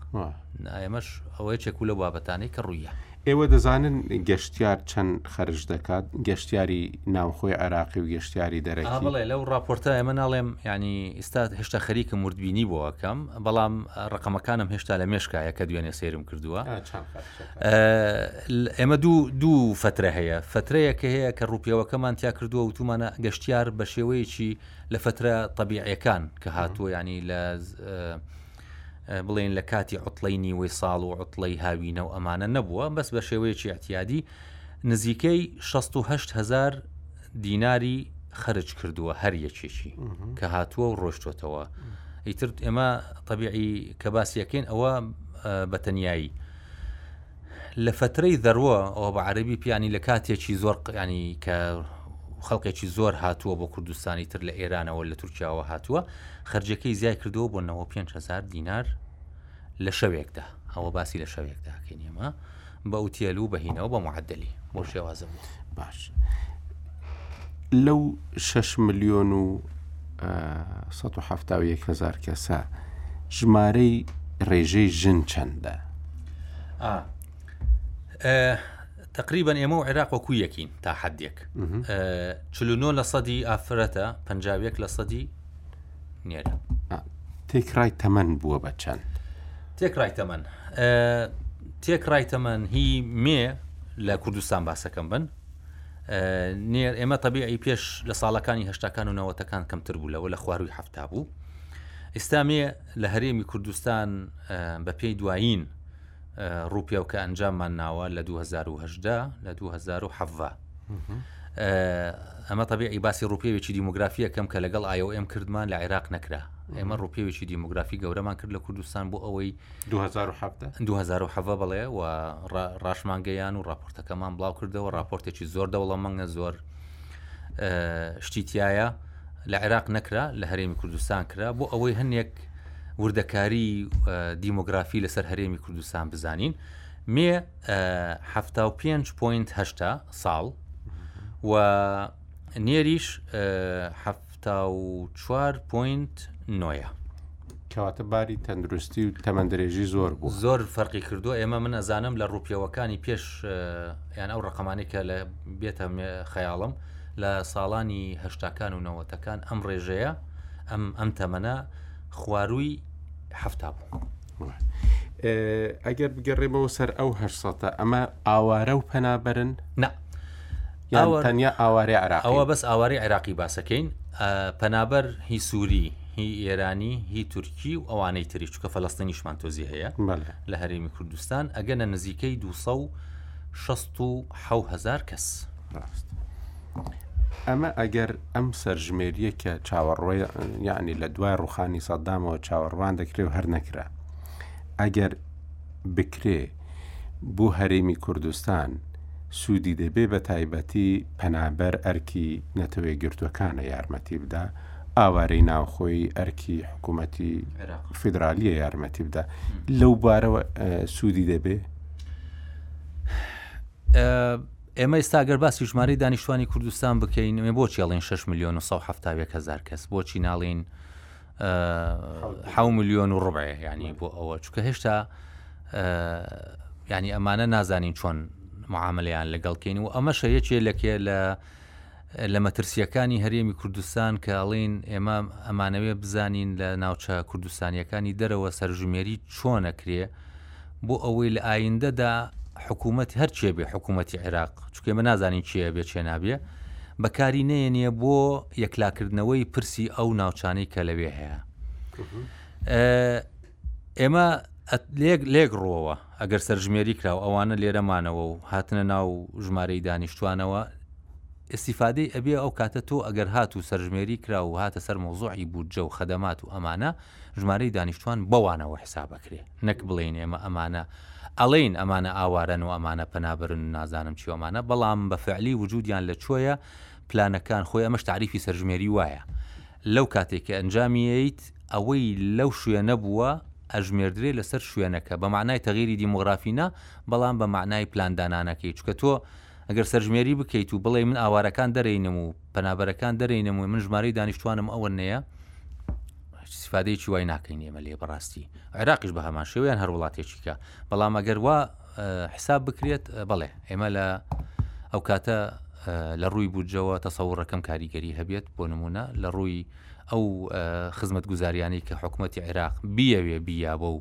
نا ئەمەش ئەوە یەکێک بوو لەو بابەتانەی کە ڕوویە. ئێوە دەزانن گەشتیار چەند خەرج دەکات؟ گەشتیاری ناوخۆی عێراقی و گەشتیاری دەرەکی؟ ئا بەڵێ لەو ڕاپۆرتە ئەمە ناڵێم یانی ئیستا هێشتا خەریکم وردبینی بۆ ئەکەم بەڵام ڕەقەمەکانم هێشتا لە مێشکایە کە دوێنێ سەیرم کردووە ئێمە دوو دوو فترە هەیە فترەیەکە هەیە کە ڕووپیەوەکەمان تیا کردووە وتومانە گەشتیار بە شێوەیەکی لە فترە طبیعیەکان کە هاتووە ینی لە بڵێن لە کاتی عوتڵەی نیوەی ساڵ و عوتڵەی هاوینە و ئەمانە نەبووە بەس بە شێوەیەکی ئەتیادی نزیکەی 16 هزار دیناری خرج کردووە هەر یەکێکی کە هاتووە و ڕۆشتۆتەوە ئیتر ئێمە طببیعی کە باسیەکەین ئەوە بەتەنایی لە فەترەی ذروە ەوە بە عەرەبی پێ یانی لە کاتێکی زۆر یانی کە خەڵکێکی زۆر هاتووە بۆ کوردستانی تر لە ئێرانەوە لە تورکیاوە هاتووە خرجەکەی زیای کردەوە بۆ 95هزار دینار لە شەوێکدا ئەوە باسی لە شەوێکداکەین ئێمە بە ئوتێل و بەهینەوە بە معدلی بەو شێوازە بوو باش لەو 6 ملیۆن و 1970 هزار کەسە ژمارەی ڕێژەی ژن چەندە تقریبان ئێمە و عێراق وەکو یەکین تا حدێک چلو لە سەدی ئافرەتە پنجاوێک لە سەدی نێرە تێکڕای تەمەەن بووە بە چەند تێکڕای تەمەەن تێکڕای تەمەەن هی مێ لە کوردستان باسەکەم بن نێر ئێمە تەبیعی پێش لە ساڵەکانی هشتاکان و نەوەتەکان کەمتر بوو لەوە لە خواروی هەفتا بوو ئێستا مێ لە هەرێمی کوردستان بە پێی دوایین ڕووپیاو کە ئەنجاممان ناوە لە 2010 لە 2010 ئەمە تەبیعی باسی ڕوپێوێکی دیموگرافیە کەم کە لەگەڵ ئایۆ ئەم کردمان لە عێراق نەکرا ئێمە ڕوپێوێکی دیموگرافی گەورەمان کرد لە کوردستان بۆ ئەوەی 2010 بڵێ و ڕاشمانگەیان و راپۆرتەکەمان بڵاو کردەوە راپۆرتێکی زۆر دەوڵەمەنگە زۆر شتی تایە لە عێراق نەکرا لە هەرێمی کوردستان کرا بۆ ئەوەی هەندێک وردەکاری دیموگرافی لەسەر هەرێمی کوردستان بزانین مێ 5.8 ساڵ و نێریش تا و چوار پۆینت نۆیە. کەواتە باری تەندروستی و تەمەندرێژی زۆر بوو زۆر فەرقی کردو ئێمە من ئەزانم لە ڕوپیەوەکانی پێش یان ئەو ڕقەمانی کە لە بێتە خەیاڵم لە ساڵانی هەشتاکان و نەوەتەکان ئەم ڕێژەیە ئەم ئەم تەمەە خوارووی هەفتا بوو. ئەگەر بگەڕێمەوە سەر ئەو هەر سەتە ئەمە ئاوارە و پەنابەرن؟ نا. یان تەنیا ئاوارەی عراق ئەوە بەس ئاواری عێراقی باسەکەین پەنابەر هی سووری هی ئێرانی هی تورکی و ئەوانەی تری چکە فەلستنیشمان تۆزی هەیە لە هەرێمی کوردستان ئەگەنە نزیکەی 2600هزار کەس ڕاست. ئەمە ئەگەر ئەم سەرژمێریە کە چاوەڕۆی یعنی لە دوای ڕوخانی سەدامەوە چاوەڕوان دەکرێت و هەر نەکرا ئەگەر بکرێ بۆ هەرێمی کوردستان سوودی دەبێت بە تایبەتی پەنابەر ئەرکی نەتەوەیەکگرتووەکانە یارمەتی بدا ئاوارەی ناوخۆی ئەرکی حکوومەتی فیدراالیە یارمەتی بدا لەو بارەوە سوودی دەبێ ئێمە ئێستاگەر باسی ژماری دانیشتوانی کوردستان بکەین بۆ چێڵین 6 میلیۆن 1970 هزار کەس بۆچی ناڵین حەو ملیۆن و ڕبێ یعنی بۆ ئەوە چکە هێشتا ینی ئەمانە نازانین چۆن معاملیان لەگەڵکەین و ئەمە شەیەکێ لەکێ لە لە مەترسیەکانی هەرێمی کوردستان کە ئەڵین ئێمە ئەمانەوێ بزانین لە ناوچە کوردستانیەکانی دەرەوە سەرژمێری چۆنەکرێ بۆ ئەوەی لە ئایندەدا حکوومەت هەرچێ بێ حکوومەتی عێراق چکێ بە نازانین چێ بێ چێ نابێ بەکاری نێنە بۆ یەکلاکردنەوەی پرسی ئەو ناوچانەی کە لەوێ هەیە ئێمە لێک لێک ڕۆوە ئەگەر سەرژمێری کراو ئەوانە لێرەمانەوە و هاتنە ناو ژمارەی دانیشتوانەوە ئیسیفادەی ئەبێ ئەو کاتە تۆ ئەگەر هات و سەرژمێری کرا و هاتە سەر مۆزۆعی بودجە و خەدەمات و ئەمانە ژمارەی دانیشتوان بەوانەوە حساب ئەکرێ نەک بڵێین ئێمە ئەمانە ئەڵێین ئەمانە ئاوارەن و ئەمانە پەنابەرن و نازانم چی و ئەمانە بەڵام بە فعلی وجودیان لە چۆیە پلانەکان خۆی ئەمەش تعریفی سەرژمێری وایە لەو کاتێک کە ئەنجامی یەیت ئەوەی لەو شوێنە بووە ئەژمێردرێ لەسەر شوێنەکە بە مەعنای تەغیری دیمۆغرافی نا بەڵام بە مەعنای پلاندانانەکەی چونکە تۆ ئەگەر سەرژمێری بکەیت و بڵێی من ئاوارەکان دەرێینم و پەنابەرەکان دەرێینم و من ژمارەی دانیشتوانم ئەوەنەیە سیفادەیەکی وای ناکەین ئێمە لێ بەڕاستی عێراقیش بە هەمان شێوەیان هەر وڵاتێکیکە بەڵام ئەگەر وا حساب بکرێت بڵێ ئێمە لە ئەو کاتە لە ڕووی بودجەوە تەسەوڕەکەم کاریگەری هەبێت بۆ نمونە لە ڕووی ئەو خزمەت گوزاریانەی کە حکوومەتتی عێراق بیەوێ بیابە و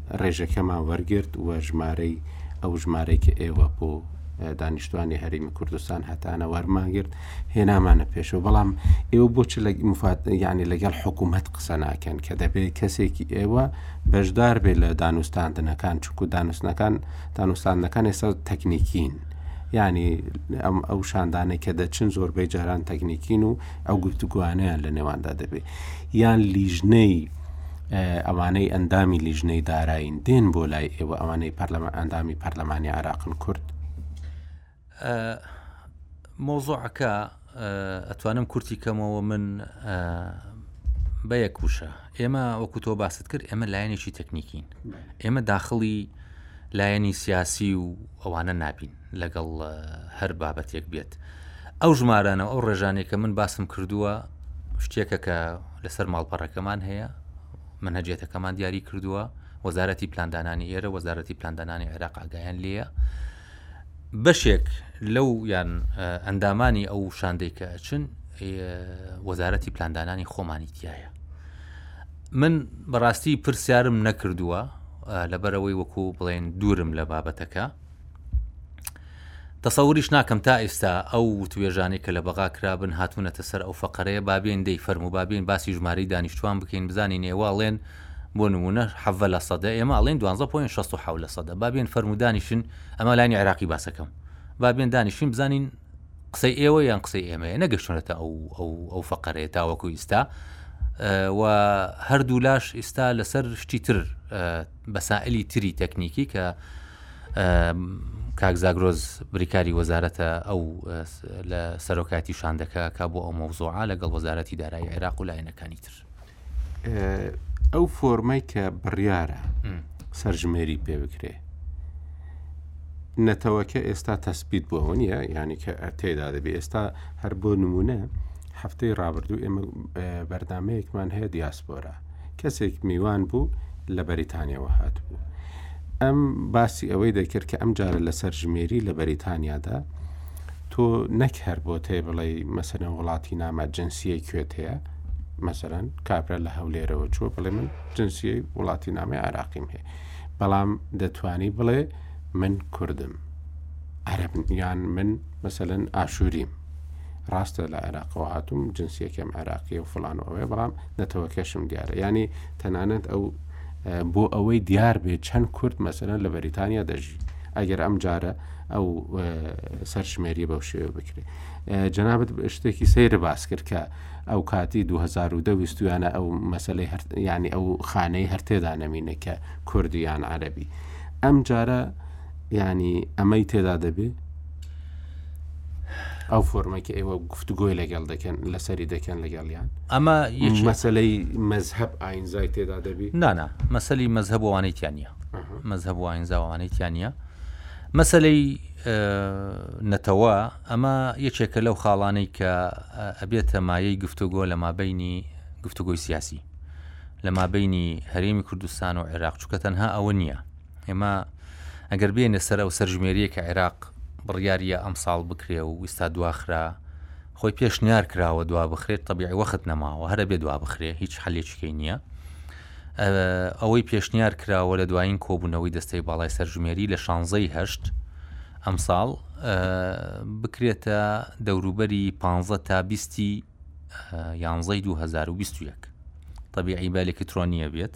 ڕێژەکەمان وەرگرت و ژمارەی ئەو ژمارەی کە ئێوە بۆ دانیشتوانی هەرمی کوردستان هەتانە وەرمانگرت هێنامانە پێشەوە بەڵام ئێوە بۆچ لە مفاتیانی لەگەڵ حکوومەت قسە ناکەن کە دەبێت کەسێکی ئێوە بەشدار بێت لە دانوستاندنەکان چکو دانوستنەکان دانوستاندنەکان ئێستا تەکنیکین. ینی ئەم ئەو شاندانێک کە دەچن زۆربەی جاران تەکنیکین و ئەو گفتوگوانیان لە نێواندا دەبێت یان لیژنەی ئەوانەی ئەندامی لیژنەی دارایین دێن بۆ لای ئێوە ئەوانەی پەرلەمان ئەندامی پەرلەمانی عراقن کورد مۆزۆعەکە ئەتوانم کورتی کەمەوە من بە یەک وشە ئێمە وەکو تۆ باست کرد ئێمە لایەنێکی تەکنیکین ئێمە داخڵی لایەنی سیاسی و ئەوانە نابین لەگەڵ هەر بابەتێک بێت ئەو ژمارانە و ئەو ڕێژانێک کە من باسم کردووە شتێکە کە لەسەر ماڵپەڕەکەمان هەیە من هەجێتەکەمان دیاری کردووە وەزارەتی پلاندانانی ئێرە وەزارەتی پلاندانانی عێراق ئاگایان لێە بەشێک لەو یان ئەندامانی ئەو شاندەی کە ئەچن وەزارەتی پلاندانانی خۆمانی تایە من بەڕاستی پرسیارم نەکردووە لەبەرەوەی وەکو بڵێن دوورم لە بابەتەکە تەسەوریش ناکەم تا ئیستا ئەو وتوێژانەی کە لە بەغا کرابن هاتوونەتە سەر ئەو فەقەرەیە بابێن دەی فەرم و بابێن باسی ژمارەی دانیشتوان بکەین بزانین ئێواڵێن بۆ نمونە حەڤە لە سەدە ئێمە ئاڵێن دوانزە پوین 16 حول لە سەدە بابێن فەرم و دانیشن ئەمە لانی عێراقی باسەکەم بابێن دانیشین بزانین قسەی ئێوە یان قسەی ئێمەیە نەگەشتونەتە ئەو ئەو ئەو فەقەرەیە تاوەکو ئیستا و هەردوو لاش ئیستا لەسەر شتی تر بەسائلی تری تەکنیکی کە کاک زاگرۆز بریکاری وەزارەتە ئەو لە سەرۆکاتی شاندەکە کا بۆ ئەو مەوزوعا لەگەڵ وەزارەتی دارایی عێراق و لایەنەکانی تر ئەو فۆرمەی کە بڕیارە سەرژمێری پێ بکرێ نەتەوەکە ئێستا تەسبیت بۆەوە نیە ینی کە تێدا دەبێت ئێستا هەر بۆ نمونە هەفتەی ڕابردوو ئێمە بەردامەیەکمان هەیە دیاسپۆرە کەسێک میوان بوو لە بەریتانیاوە هاتبوو ئەم باسی ئەوەی دەکرد کە ئەم جارە لەسەر ژمێری لە بەریتانیادا تۆ نەک هەر بۆ تێ بڵێ مەسەنە وڵاتی نامە جنسیە کوێت هەیە مەسەرەن کابرا لە هەولێرەوە چوە بڵێ من جنسیە وڵاتی نامی عراقیم هەیە بەڵام دەتانی بڵێ من کوردم عربیان من مەسەن ئاشوریم ڕاستە لە عێراقەوە هاتووم جنسیەکەم عێراقی و فلان و ئەوێ بەڵام نەتەوەکەشم دیارە یانی تەنانەت ئەو بۆ ئەوەی دیار بێت چەند کورد مەسەرە لە بەریتانیا دەژی ئەگەر ئەم جارە ئەو سەرژمێری بەو شێوە بکرێت جەنابەت شتێکی سەیرە باس کرد کە ئەو کاتی 2020یانە ئەو مەسلەی ینی ئەو خانەی هەرتێدا نەمینە کە کوردیان عەربی ئەم جارە ینی ئەمەی تێدا دەبێت ئەو فۆرمەی کە ئێوە گفتوگۆی لەگەڵ دەکەن لەسەری دەکەن لەگەڵیان ئەمە یەک مەسلەی مەزهب ئاینزای تێدا دەبی نانا مەسلی مەزهب وانەیتیان نیە مەزهب ئاینزاوانەیتیان نیە مەسلەی نەتەوە ئەمە یەکێکە لەو خاڵانەی کە ئەبێتە مایەی گفتوگۆ لە مابینی گفتوگۆی سیاسی لە مابینی هەرێمی کوردستان و عێراق چکە تەنها ئەوە نییە ئێمە ئەگەر بێنە سەر ئەو سەرژمێریە کە عێراق بڕیاریە ئەم ساڵ بکرێ و ویستا دواخرا خۆی پێش نیار کراوە دوا بخرێت طببیعی وەخت نەماوە هەرە بێ دوا بخرێ هیچ حلێکیکەی نییە ئەوەی پێشنیار کراوە لە دوایین کۆبوونەوەی دەستەی باڵای سەرژمێری لە شانزەی هەشت ئەم ساڵ بکرێتە دەوروبەری 15 تا بیستی یانزەی 2021 طببیعی بە ئەلکترۆنیە بێت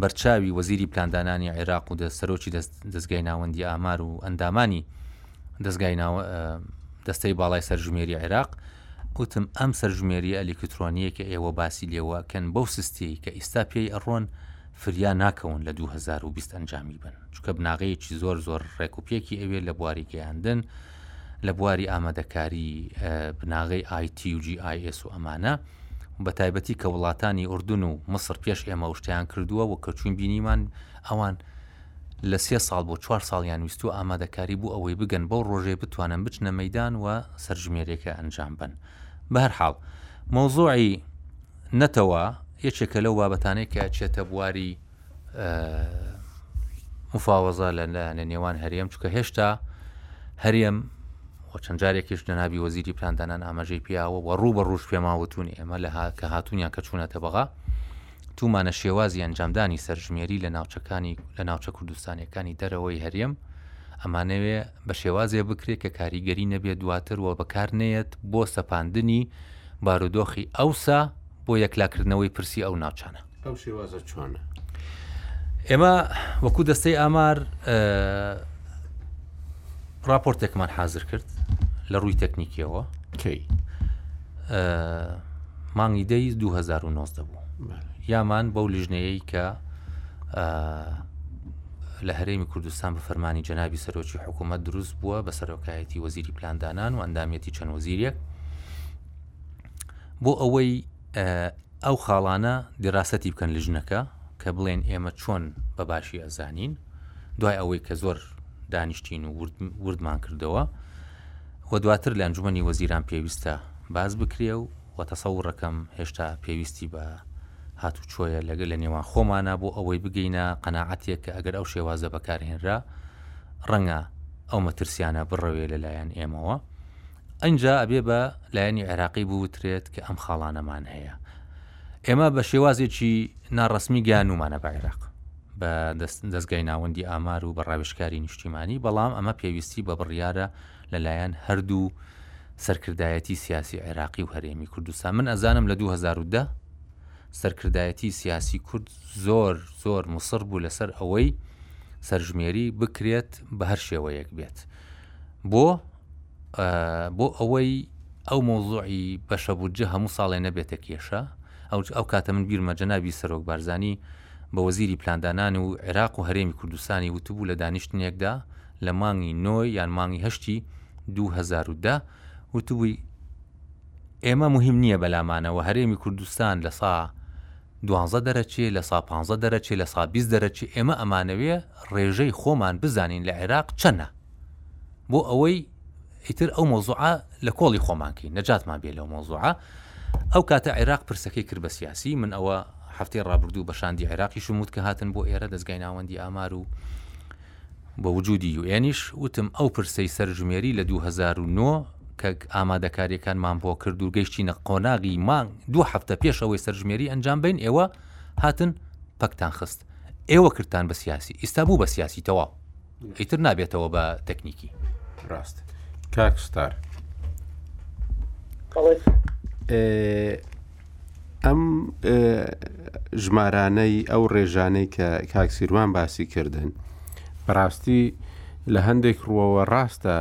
بەرچاوی وەزیری پلاندانانی عێراق و سەرۆکی دەزگای ناوەندی ئامار و ئەندامانی دەزگای دەستەی باڵای سەرژمێری عێراق وتم ئەم سەرژمێری ئەلیکترۆنیە کە ئێوە باسی لێوەکەن بەو سستی کە ئیستا پێی ئەڕۆن فریا ناکەون لە 2020 ئەنجامی بن چکە بناغەیەکی زۆر زۆر ڕێکوپێکی ئەوێ لە بواری گەیاندن لە بواری ئامادەکاری بناغەی IT و GIS و ئەمانە بە تایبەتی کە وڵاتانی ئوردون و مصر پێش ئێمە وشتیان کردووە و کەچوین بینیمان ئەوان لە سێ ساڵ بۆ چوار ساڵیان ویستو ئامادەکاری بوو ئەوەی بگەن بەو ڕۆژێ بتوانن بچنە مەدان و سەرژمێرێکە ئەنجام بن بە هەر حاڵ مۆزۆعی نەتەوە یەکێکە لەو بابەتانێکە چێتە بواری مفاوەزە لە نێوان هەرێم چکە هێشتا هەرێم و چەند جارێکیش جەنابی وەزیری پلاندانان ئاماژەی پیاوە و ڕوو بە ڕوش پێماوتون ئێمە لە کە هاتوونیان کە چوونەتە بەغا تومانە شێوازی ئەنجامدانی سەرژمێری لە ناوچەکانی لە ناوچە کوردستانەکانی دەرەوەی هەرێم ئەمانەوێ بە شێوازێ بکرێت کە کاریگەری نەبێت دواتر و بەکار نەیەت بۆ سەپاندنی بارودۆخی ئەوسا بۆ یەکلاکردنەوەی پرسی ئەو ناوچانە. ئەو شێوازە چۆنە؟ ئێمە وەکو دەستەی ئامار راپۆرتێکمان حازر کرد لە ڕووی تەکنیکیەوە کەی مانگی دەی 2009 بوو یامان بەو لیژنەیەی کە لە هەرێمی کوردستان بە فەرمانی جەنابی سەرۆکی حکوومەت دروست بووە بە سەرۆکایەتی وەزیری پلاندانان و ئەندامەتی چەند وەزیرێک بۆ ئەوەی ئەو خاڵانە دیراسەتی بکەن لژنەکە کە بڵێن ئێمە چۆن بە باشی ئەزانین دوای ئەوەی کە زۆر دانیشتین و وردمان کردەوە و دواتر لە ئەنجومی وەزیران پێویستە باز بکرێ و و تەسەوڕەکەم هێشتا پێویستی بە هاتوچۆیە لەگەل لە نێوان خۆمانە بۆ ئەوەی بگەینە قەنەعاتێک کە ئەگەر ئەو شێوازە بەکارهێنرا ڕەنگە ئەو مەترسیانە بڕەوێ لەلایەن ئێمەوە ئەنجا ئەبێ بە لایەنی عێراقی بوترێت کە ئەم خاڵانەمان هەیە ئێمە بە شێوازێکی ناڕسمی گیانومانە بە عێراق بە دەستگای ناوەندی ئامار و بە ڕاوشکاری نیشتیمانی بەڵام ئەمە پێویستی بە بڕیارە لەلایەن هەردوو سەرکردایەتی سیاسی عێراقی و هەرێمی کوردستان من ئەزانم لە 2010 سەرکردایەتی سیاسی کورد زۆر زۆر مسڕ بوو لەسەر ئەوەی سەرژمێری بکرێت بە هەر شێوەیەک بێت بۆ بۆ ئەوەی ئەو مەوزوعی بەشە بودجە هەموو ساڵێ نەبێتە کێشە، ئەوج ئەو کاتە من بیرمە جەنابی سەرۆک بارزانی بە وەزیری پلاندانان و عێراق و هەرێمی کوردستانی وتبوو لە دانیشتنێکدا لە مانگی نۆ یان مانگی هەشتی دوو هەزار و دە وتبووی ئێمە موهیم نییە بەلامانەوە هەرێمی کوردستان لە سا دوانزە دەرەچێ لە سا پانزە دەرەچێ لە سا بیست دەرەچێ ئێمە ئەمانەوێ ڕێژەی خۆمان بزانین لە عێراق چەنە. بۆ ئەوەی ئیتر ئەو مۆزوعە لە کۆڵی خۆمانکەین نەجاتمان بێ لەو مۆزوعە ئەو کاتە عێراق پرسەکەی کرد بە سیاسی من ئەوە هەفتەی ڕابردوو بە شاندی عێراقی شموت کە هاتن بۆ ئێرە دەستگای ناوەندی ئامار و بە وجودی یوئێنیش وتم ئەو پرسەی سەرژمێری لە 2009 کە ئامادەکاریەکانمان بۆ کرد و گەشتینە قۆناغی مانگ دوو هەفتە پێش ئەوەی سەرژمێری ئەنجام بین ئێوە هاتن پەکتان خست ئێوە کردان بە سیاسی ئیستا بوو بە سیاسی تەواو ئیتر نابێتەوە بە تەکنیکی. ڕاست کاک ستار ئەم ژمارانەی ئەو ڕێژانەی کە کاکسیروان باسی کردن بەڕاستی لە هەندێک ڕوەوە ڕاستە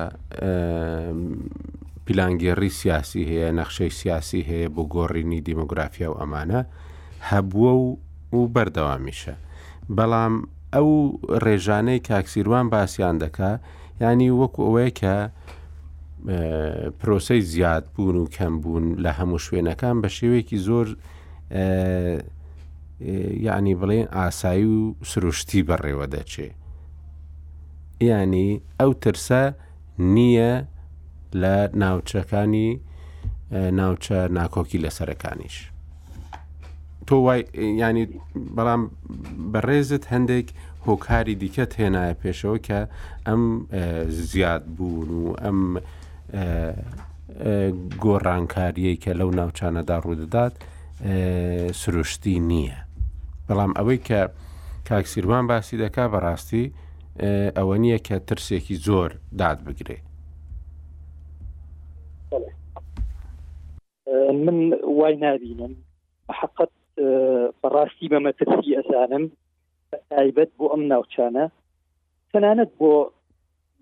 پیلانگێڕی سیاسی هەیە نەخشەی سیاسی هەیە بۆ گۆڕینی دیموگرافیا و ئەمانە هەبووە و و بەردەوامیشە بەڵام ئەو ڕێژانەی کاک سیروان باسیان دەکا ینی وەکو ئەوەیە کە پرۆسەی زیاد بوون و کەم بوون لە هەموو شوێنەکان بە شێوەیەکی زۆر یعنی بڵێن ئاسایی و سروشتی بەڕێوە دەچێ ینی ئەو ترسە نییە لە ناوچەکانی ناوچە ناکۆکی لە سەرەکانیش تۆ وای ینی بەڵام بەڕێزت هەندێک هۆکاری دیکە تێنایە پێشەوە کە ئەم زیاد بوون و ئەم گۆڕانکاریەی کە لەو ناوچانەدا ڕوودەدات سروشتی نییە بەڵام ئەوەی کە کاکسیروان باسی دەکا بەڕاستی ئەوە نییە کە ترسێکی زۆر داد بگرێ من وای نبینم حقت بەڕاستی بە مەترسی ئەزانم تایبەت بۆ ئەم ناوچانە تەنانەت بۆ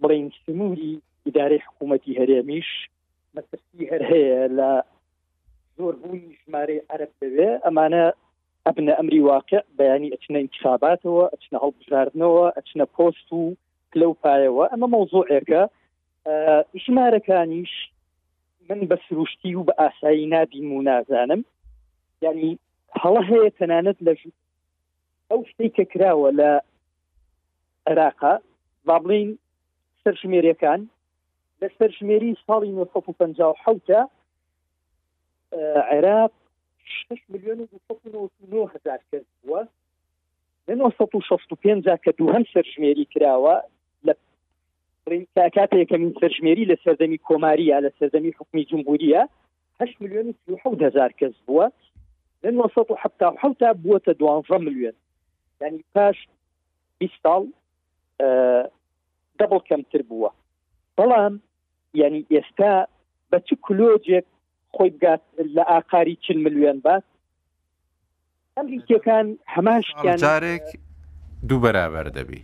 بڵین سنووری ئیدارەی حکوومەتتی هەرێمیش مەترسی هەر هەیە لە زۆربوونی ژمارەی عرب دەوێ ئەمانە ئەبنە ئەمری واقع بەیانی ئەچنە ئینتخاباتەوە ئەچنە هەڵبژاردنەوە ئەچنە پۆست و پلە و پایەوە ئەمە مەوزوعێکە ژمارەکانیش من بە سروشتی و بە ئاسایی نابیم و نازانم ینی هەڵە هەیە تەنانەت لە ئەو شتی کە کراوە لە عێراقا با بڵین سەرژمێریەکان لە سەرژمێری ساڵی 1950 عێراق شش ملیۆن و دوو سەد و نەوەد و نۆ هەزار کەس بووە لە نۆ سەد و شەست و پێنج جا کە دووهەم سەرژمێری کراوە لە ڕیکا کاتە یەکەمین سەرژمێری لە سەردەمی کۆماریە لە سەردەمی حکومی جمهوریە هەشت ملیۆن و سی و حەوت هەزار کەس بووە لە نۆ سەد و حەفتا و حەوتا بووەتە دوانزە ملیۆن یعنی پاش بیست ساڵ دەبڵ کەمتر بووە بەڵام یانی ئێستا بە چ کلۆجێک خۆی بگات لە ئاقاری چل ملوێن بات ئەمریکیەکان هەمان شتیان جارێک دوو بەرابەر دەبی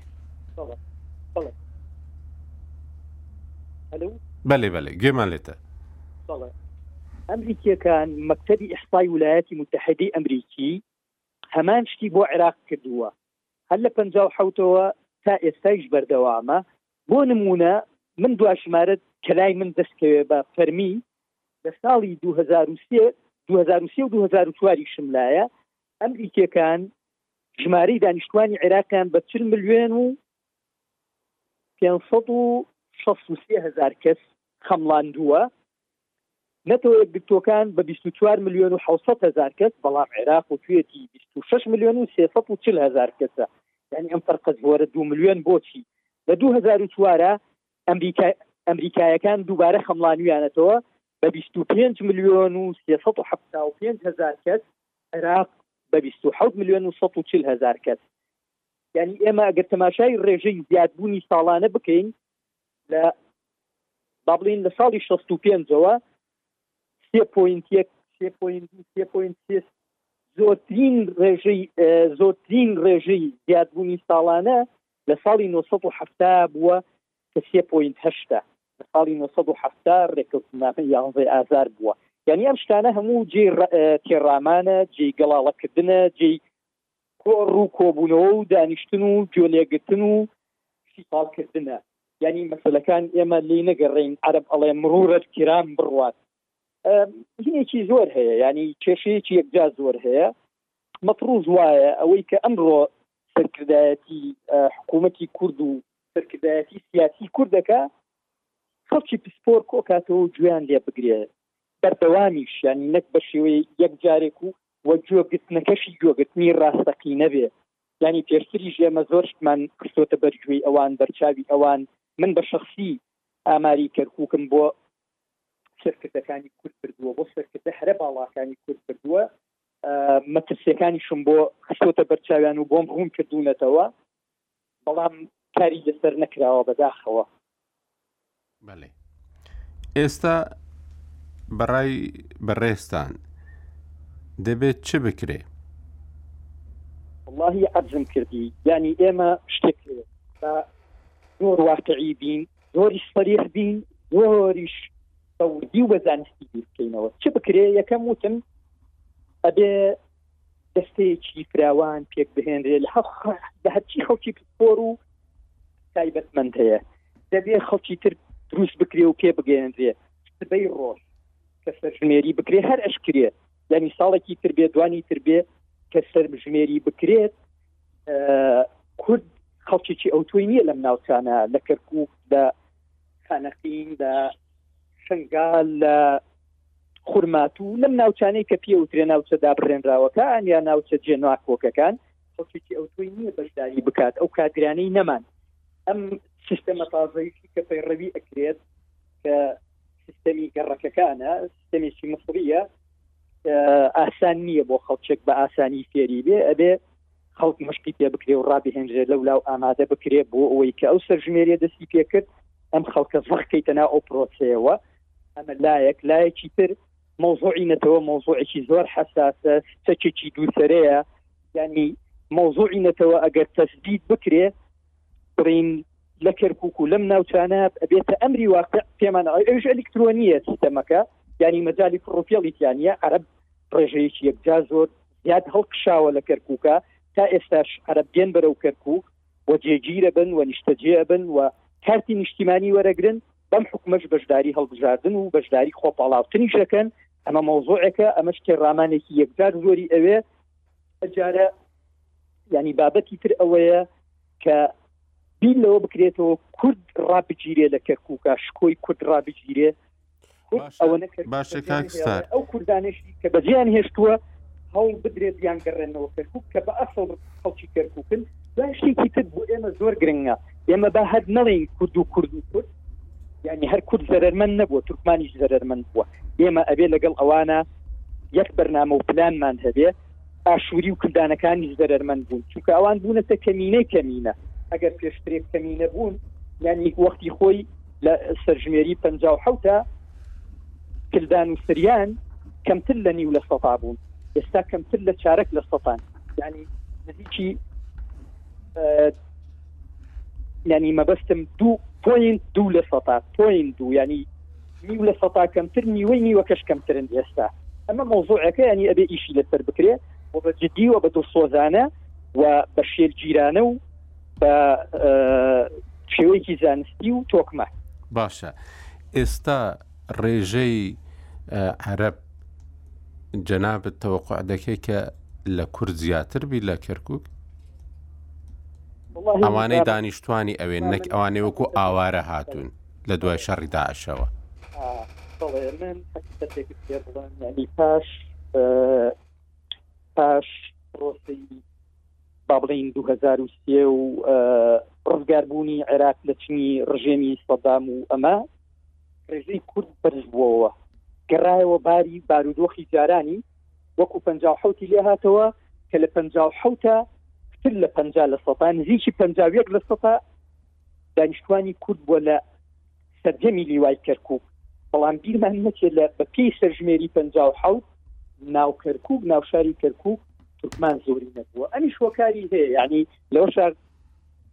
بەێ بەێ گوێمان لێتە ئەمریکیەکان مەکتەبی ئیحسای ولایەتی متحدی ئەمریکی هەمان شتی بۆ عێراق کردووە هەر لە پ حوتەوە تا ئێستایش بەردەوامە بۆ نموونە من دوا ژمارە کە لای من دەستکەوێ بە فەرمی لە ساڵی دوو هەزار و سێ دوو هەزار و سێ و دوو هەزار و چوار یشم لایە ئەمریکییەکان ژمارەی دانیشتووانی عێراقیان بە چل ملیۆن و پێنج سەد و شەست و سێ هەزار کەس خەمڵاندووە نەتەوە یەکگرتووەکان بە بیست و چوار ملیۆن و حەوت سەد هەزار کەس، بەڵام عێراق وتوویەتی بیست و شەش ملیۆن و سێ سەد و چل هەزار کەسە، یانی ئەم فەرقە زۆرە دوو ملیۆن بۆچی؟ لە دوو هەزار و چوار ئەمریکا ئەمریکایەکان دووبارە خەمڵانویانەتەوە بە بیست و پێنج ملیۆن و سێ سەد و حەفتا و پێنج هەزار کەس، عێراق بە بیست و حەوت ملیۆن و سەد و چل هەزار کەس. یانی ئێمە ئەگەر تەماشای ڕێژەی زیادبوونی ساڵانە بکەین، لە بابلین لە ساڵی شەست و پێنجەوە سێ پوینت یەک سێ پوینت سێ پوینت سێ زۆرترین ڕێژەی زۆرترین ڕێژەی زیادبوونی ساڵانە لە ساڵی 1970 بووە کە سێ پوینت هەشتا لە ساڵی 1970 ڕێککەوتنامە یاڵڕێ ئازار بووە یعنی ئەم شتانە هەموو جێ تێڕامانە جێی گەڵاڵەکردنە جێی کۆڕ و کۆبوونەوە و دانیشتن و گوێ لێگرتن و شیتاڵ کردنە یانی مەسەلەکان ئێمە لێی نەگەڕێین عەرەب ئەڵێ مڕوڕە الکرام بڕوات هینێکی زۆر هەیە ینی کێشەیەکی یەکجا زۆر هەیە مەفروز وایە ئەوەی کە ئەمڕۆ سەرکردایەتی حکوومەتی کورد و سەرکردایەتی سیاسی کوردەکە خەڵکی پسپۆر کۆکاتەوە گویان لێ بگرێت بەردەوامیش ینی نەک بە شێوەی یەک جارێک و و گوێگرتنەکەشی گوێگرتنی ڕاستەقینە بێ یانی پێشتریش ئێمە زۆر شتمان خستۆتە بەر گوێی ئەوان بەرچاوی ئەوان من بە شەخسی ئاماری کەرکوکم بۆ سەرکردەکانی کورد بردووە بۆ سەرکردە هەرە باڵاکانی کورد بردووە مەترسیەکانیشم بۆ خستۆتە بەرچاویان و بۆم ڕوون کردوونەتەوە بەڵام کاری لەسەر نەکراوە بەداخەوە. بەێ ئێستا بەڕای بەڕێستان دەبێت چ بکرێ؟ واللهی عەزم کردی ینی ئێمە شتێک بە زۆر واقعی بین زۆری سەریح بین زۆریش بەوردی و بە زانستی بیرکەینەوە چ بکرێ یەکەم وتن ئەبێ دەستەیەکی فراوان پێک بهێنرێ لە لە هەرچی خەڵکی پسپۆر و تایبەتمەند هەیە دەبێ خەڵکی تر دروست بکرێ و پێ بگەێنرێ سبەی ڕۆژ کە سەرژمێری بکرێ هەر ئەشکرێ یعنی ساڵێکی تر بێ دوانی تر بێ کە سەرژمێری بکرێت کورد خەڵکیی ئەو توی نییە لەم ناوچانە لە کەرکک لە خانەقین لە شنگال لە خورماتوو لەم ناوچانەی کە پێوترێ ناوچە دابڕێنراوەکان یا ناوچە جێ ناکۆکەکان خەڵکێکی ئەو توی نییە بەشداری بکات ئەو کادرانەی نەمان ئەم سیستەمە تازەیشی کە پەیڕەوی ئەکرێت کە سیستەمی گەڕەکەکانە سیستەمێکی مفریە ئاسان نییە بۆ خەڵچێک بە ئاسانی فێری بێ ئەبێ خەڵک مشکی پێ بکرێ و ڕابهێنرێ لەو لاو ئامادە بکرێ بۆ ئەوەی کە ئەو سەرژمێریە دەستی پێکرد ئەم خەڵکە زەخکەیتەنا ئەو پرۆسەیەوە ئەمە لایەک لایەکی تر مۆزۆعی نەتەوە مۆزۆعێکی زۆر حساسە چەکێکی دووسەرەیە ینی مۆزۆعی نەتەوە ئەگەر تەسدید بکرێ بڕین لە کەرکک و لەم ناوچانە ئەبێتە ئەمری واقع پێمان ئەوش ئەلکترۆنیە سیستەمەکە ینی مەجای فڕۆپیاڵیتیانە عرب ڕێژەیەکی یەکجا زۆر زیاد هەڵکشاوە لە کەرککە تا ئێستاش عرب دێن بەرەو کەرکک و جێگیرە بن و نیشتەجێ بن و کارتی نیشتیمانی وەرەگرن بەم حکومەش بەشداری هەڵبژاردن و بەشداری خۆپاڵاوتنیش دەکەن ئەمە مەوزوعێکە ئەمەش تێڕامانێکی یەکجار زۆری ئەوێ ئەجارە ینی بابەتی تر ئەوەیە کە بیر لەوە بکرێتەوە کورد ڕابگیرێ لە کەرکووکە شکۆی کورد ڕابگیرێ باشەکانستار ئەو کوردانێکی کە بەزیان هێشتووە هەوڵ بدرێت یان گەڕێنەوە کەرکک کە بە ئەسڵ خەڵکی کەرککن داشتێکی تر بۆ ئێمە زۆر گرنگە ئێمە با هەر نەڵین کورد و کورد و کورد ینی هەر کورد زەرمەند نەبووە تورکمانیش زەرمەند بووە ئێمە ئەبێ لەگەڵ ئەوانە یەک بەرنامە و پلانمان هەبێ ئاشووری و کردانەکانی زەرمەند بوون چونکە ئەوان بوونەتە کەمینەی کەمینە ئەگەر پێشترێک کەمینە بوون یانی وەختی خۆی لە سەرژمێری پ حوتە کلدان و سریان کەمتر لە نیو لە سەفا بوون ئێستا کەمتر لە چارەک لە سەفان ینی نزیکی یعنی مەبەستم دوو پوین دوو لە سەتا پوین دوو ینی نیو لە سەتا کەمتر نیوەی نیوەکەش کەمترن ئێستا ئەمە مۆزوعەکە ینی ئەبێ ئیشی لەسەر بکرێ و بە جددی و بە دڵسۆزانە و بە شێلگیرانە و بە شێوەیەکی زانستی و تۆکمە باشە ئێستا ڕێژەی عەرەب جەنابت تەوەقع دەکەی کە لە کورد زیاتر بی لە کەرکک ئەوانەی دانیشتوانی ئەوێن نەک ئەوانێ وەکو ئاوارە هاتوون لە دوای شەڕی داعشەوە پاش پاش پرۆسی با بڵین 2023 و ڕزگاربوونی عێراق لە چنی ڕژێمی سەدام و ئەمە ڕێژەی کورد بەرز بووەوە گەڕایەوە باری بارودۆخی جارانی وەکو پ حوتی لێ هاتەوە کە لە پ حوتە تر لە پ لە سەتا نزیکی پ یەک لە سەتا دانیشتوانی کورد بووە لە سەرجەمی لیوای کەرکک بەڵام بیرمان نەچێت لە بەپی سەرژمێری پ حوت ناو کەرکک ناوشاری کەرکک تورکمان زۆری نەبووە ئەمیش هۆکاری هەیە ینی لەەوە شار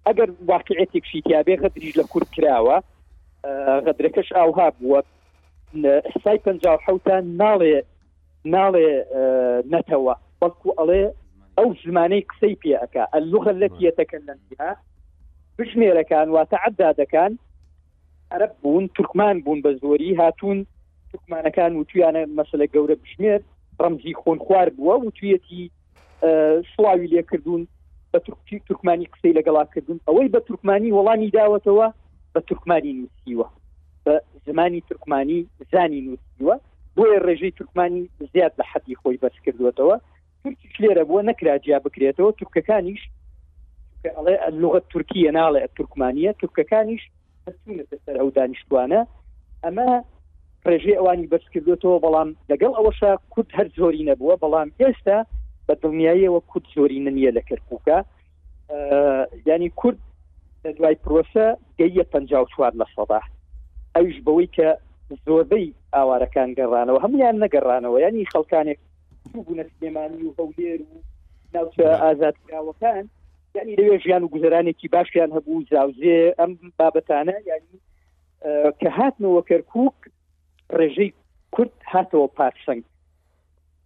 ئەگەر واقعیەتێکشی تیابێ غەدریش لە کورد کراوە غەدرەکەش ئاوها بووە سای پ حوتە ناڵێ ناڵێ نەتەوە بەڵکو ئەڵێ ئەو زمانەی قسەی پێەکە اللغە التي يتكلم بها بژمێرەکان واتە عدادەکان عرب بوون تورکمان بوون بە زۆری هاتوون تورکمانەکان وتویانە مەسلە گەورە بژمێر ڕمزی خۆن خوار بووە وتویەتی سڵاوی لێکردوون بە تورکی تورکمانی قسەی لەگەڵا کردوون ئەوەی بە تورکمانی وەڵامی داوەتەوە بە تورکمانی نووسیوە بە زمانی تورکمانی زانی نووسیوە بۆیە ڕێژەی تورکمانی زیاد لە حەدی خۆی بەس کردوێتەوە تورکیش لێرە بووە نەکرا جیا بکرێتەوە تورکەکانیش لغە تورکیە ناڵێ تورکمانیە تورکەکانیش چوونەتە سەر ئەو دانیشتوانە ئەمە ڕێژەی ئەوانی بەرزکردوێتەوە بەڵام لەگەڵ ئەوەشە کورد هەر زۆری نەبووە بەڵام ئێستا بە دڵنیاییەوە کورد زۆری ننیە لە کەرکووکە ینی کورد لە دوای پرۆسە گەیە 54 لە سەدا ئەوش بەوەی کە زۆربەی ئاوارەکان گەڕانەوە هەمویان نەگەڕانەوە ینی خەڵکانێک بوونە سلێمانی و هەولێر و ناوچە ئازادکراوەکان یعنی لەوێ ژیان و گوزەرانێکی باشیان هەبوو زاوزێ ئەم بابەتانە یعنی کە هاتنەوە کەرکک ڕێژەی کورد هاتەوە پارسەنگ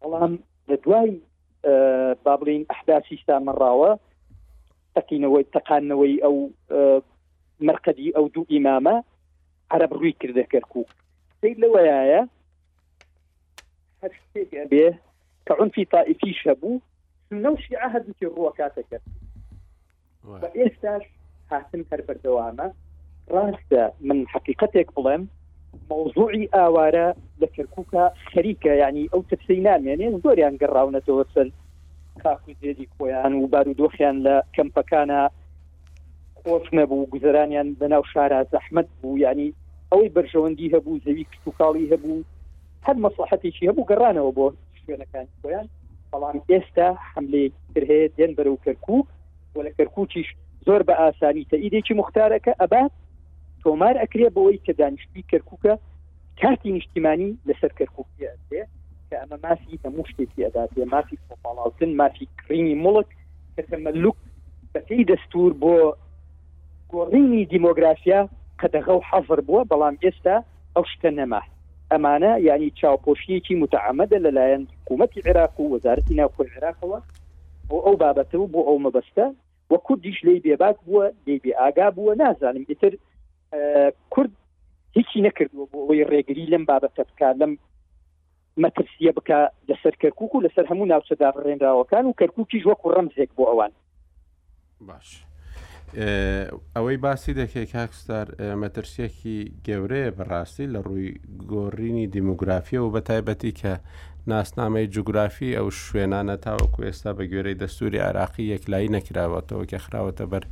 بەڵام لە دوای با بڵین ئەحداسی سامەڕاوە تەقینەوەی تەقانەوەی ئەو مرقەدی ئەو دوو ئیمامە عرب ڕووی کردە کەرکک سیر لەوەیە هەر بێ کە عونفی تائیفیش هەبوو سنە و شیعە هەردووکی ڕووە کاتەکە بە ئێستاش هاتن هەر بەردەوامە ڕاستە من حقیقەتێک بڵێم مەوزوعی ئاوارە لە کەرکووکە خەریکە ینی ئەو ترسی نامێنێ زۆریان گەڕاونەتەوە سەر خاکوزێری خۆیان و بارودۆخیان لە کەمپەکانە خۆش نەبوو گوزەرانیان بەناو شارە زەحمت بوو ینی ئەوەی بەرژەوەندی هەبوو زەوی کشتتوکاڵی هەبوو هەر مەسلحەتێکی هەبوو گەڕانەوە بۆ شوێنەکانی خۆیان بەڵام ئێستا حملەیەکی تر هەیە دێن بەرەو کەرکک و لە کەرککیش زۆر بە ئاسانی تە ئیدێکی مختارەکە ئەبا تۆمار ئەکرێ بۆی کە دانیشتوی کەرککە کارتی نیشتیمانی لەسەر کەرککیە کە ئەمە مافی هەموو شتێکی ئەداتێ مافی خۆپاڵاوتن مافی کڕینی مڵک کە تەمەلوک بەپی دەستور بۆ گۆڕینی دیمۆگرافیا قەدەغە و حەفر بووە بەڵام ئێستا ئەو شتە نەما. ئەمانە یانی چاوپۆشییەکی موتەعەمەدە لەلایەن حکوومەتی عێراق و وەزارەتی ناوخۆی عێراقەوە بۆ ئەو بابەتە و بۆ ئەو مەبەستە و کوردیش لێی بێباک بووە، لێی بێئاگا بووە، نازانم ئیتر کورد هیچی نەکردووە بۆ ئەوەی ڕێگری لەم بابەتە بکات لەم مەترسییە بکا لەسەر کەرکوک و لەسەر هەموو ناوچە دابڕێنراوەکان و کەرکوکیش وەکو ڕەمزێک بۆ ئەوان. باش ئەوەی باسی دەکەی کاکستار مەترسیەکی گەورەیە بەڕاستی لە ڕووی گۆڕینی دیموگرافیە و بە تایبەتی کە ناسنامەی جوگرافی ئەو شوێنانە تاوەکو ئێستا بە گوێرەی دەستوری عراقی یەکلایی نەکراوەتەوە کە خراوەتە بەر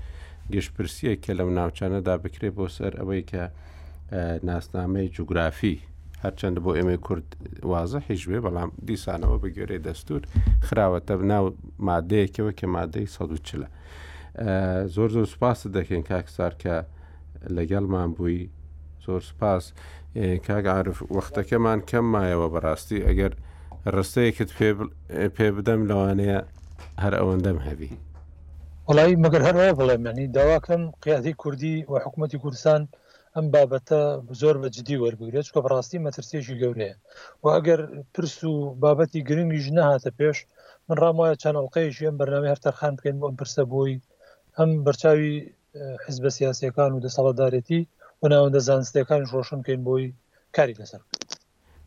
گشتپرسیە کە لەو ناوچانەدا بکرێت بۆ سەر ئەوەی کە ناسنامەی جوگرافی هەرچەندە بۆ ئێمە کورد وازەحیش بێ بەڵام دیسانەوە بە گوێرە دەستور خراوەتە ناو مادەیەکەوە کە مادەی سە چلە زۆر زۆر سوپاست دەکەین کاکسار کە لەگەڵمان بووی زۆر سوپاس کاگعاعرف وەختەکەمان کەم مایەوە بەڕاستی ئەگەر ڕستەیەکت پێ بدەم لەوانەیە هەر ئەوەندەم هەبی وڵی مەگەر هەرەوە بڵێ منی داواکەم قیادی کوردی و حکوومەتتی کوردستان ئەم بابەتە زۆر بە جدی وەربگرێت چکە بەڕاستی مەترسیێکی گەورەیە و ئەگەر پرس و بابەتی گرنگیش نەهاتە پێش من ڕام وایە چەند ئەڵلقەیەکی ئەم بەرنامی هەر تەرخان بکەین بۆ ئەم پرسە بۆی هەم بەرچاوی حزبە سیاسەکان و دەسەڵاتدارێتی و ناوەندە زانستەکانی ڕۆشنکەین بۆی کاری لەسەر بکەین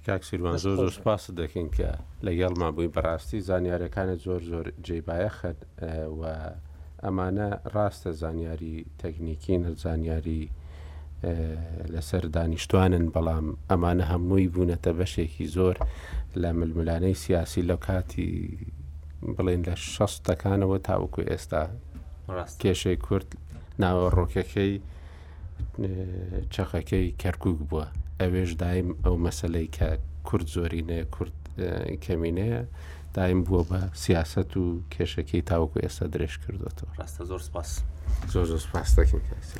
کاک سیروان زۆر زۆر سوپاست دەکەین کە لەگەڵمان بووی بەڕاستی زانیارەکانت زۆر زۆر جێی بایەخن و ئەمانە ڕاستە زانیاری تەکنیکین و زانیاری لەسەر دانیشتوانن بەڵام ئەمانە هەمووی بوونەتە بەشێکی زۆر لە ململانەی سیاسی لە کاتی بڵێن لە شەستەکانەوە تاوەکو ئێستا کێشەی کورد ناوە ڕۆکەکەی چەقەکەی کەرکک بووە ئەوێش دایم ئەو مەسلەی کە کورد زۆرینەیە کورد کەمینەیە دایم بووە بە سیاست و کێشەکەی تاوکو ئێستا درێژ کردوێتەوە ڕاستە زۆر سپاس زۆر زۆر سپاس دەکەم کاسی.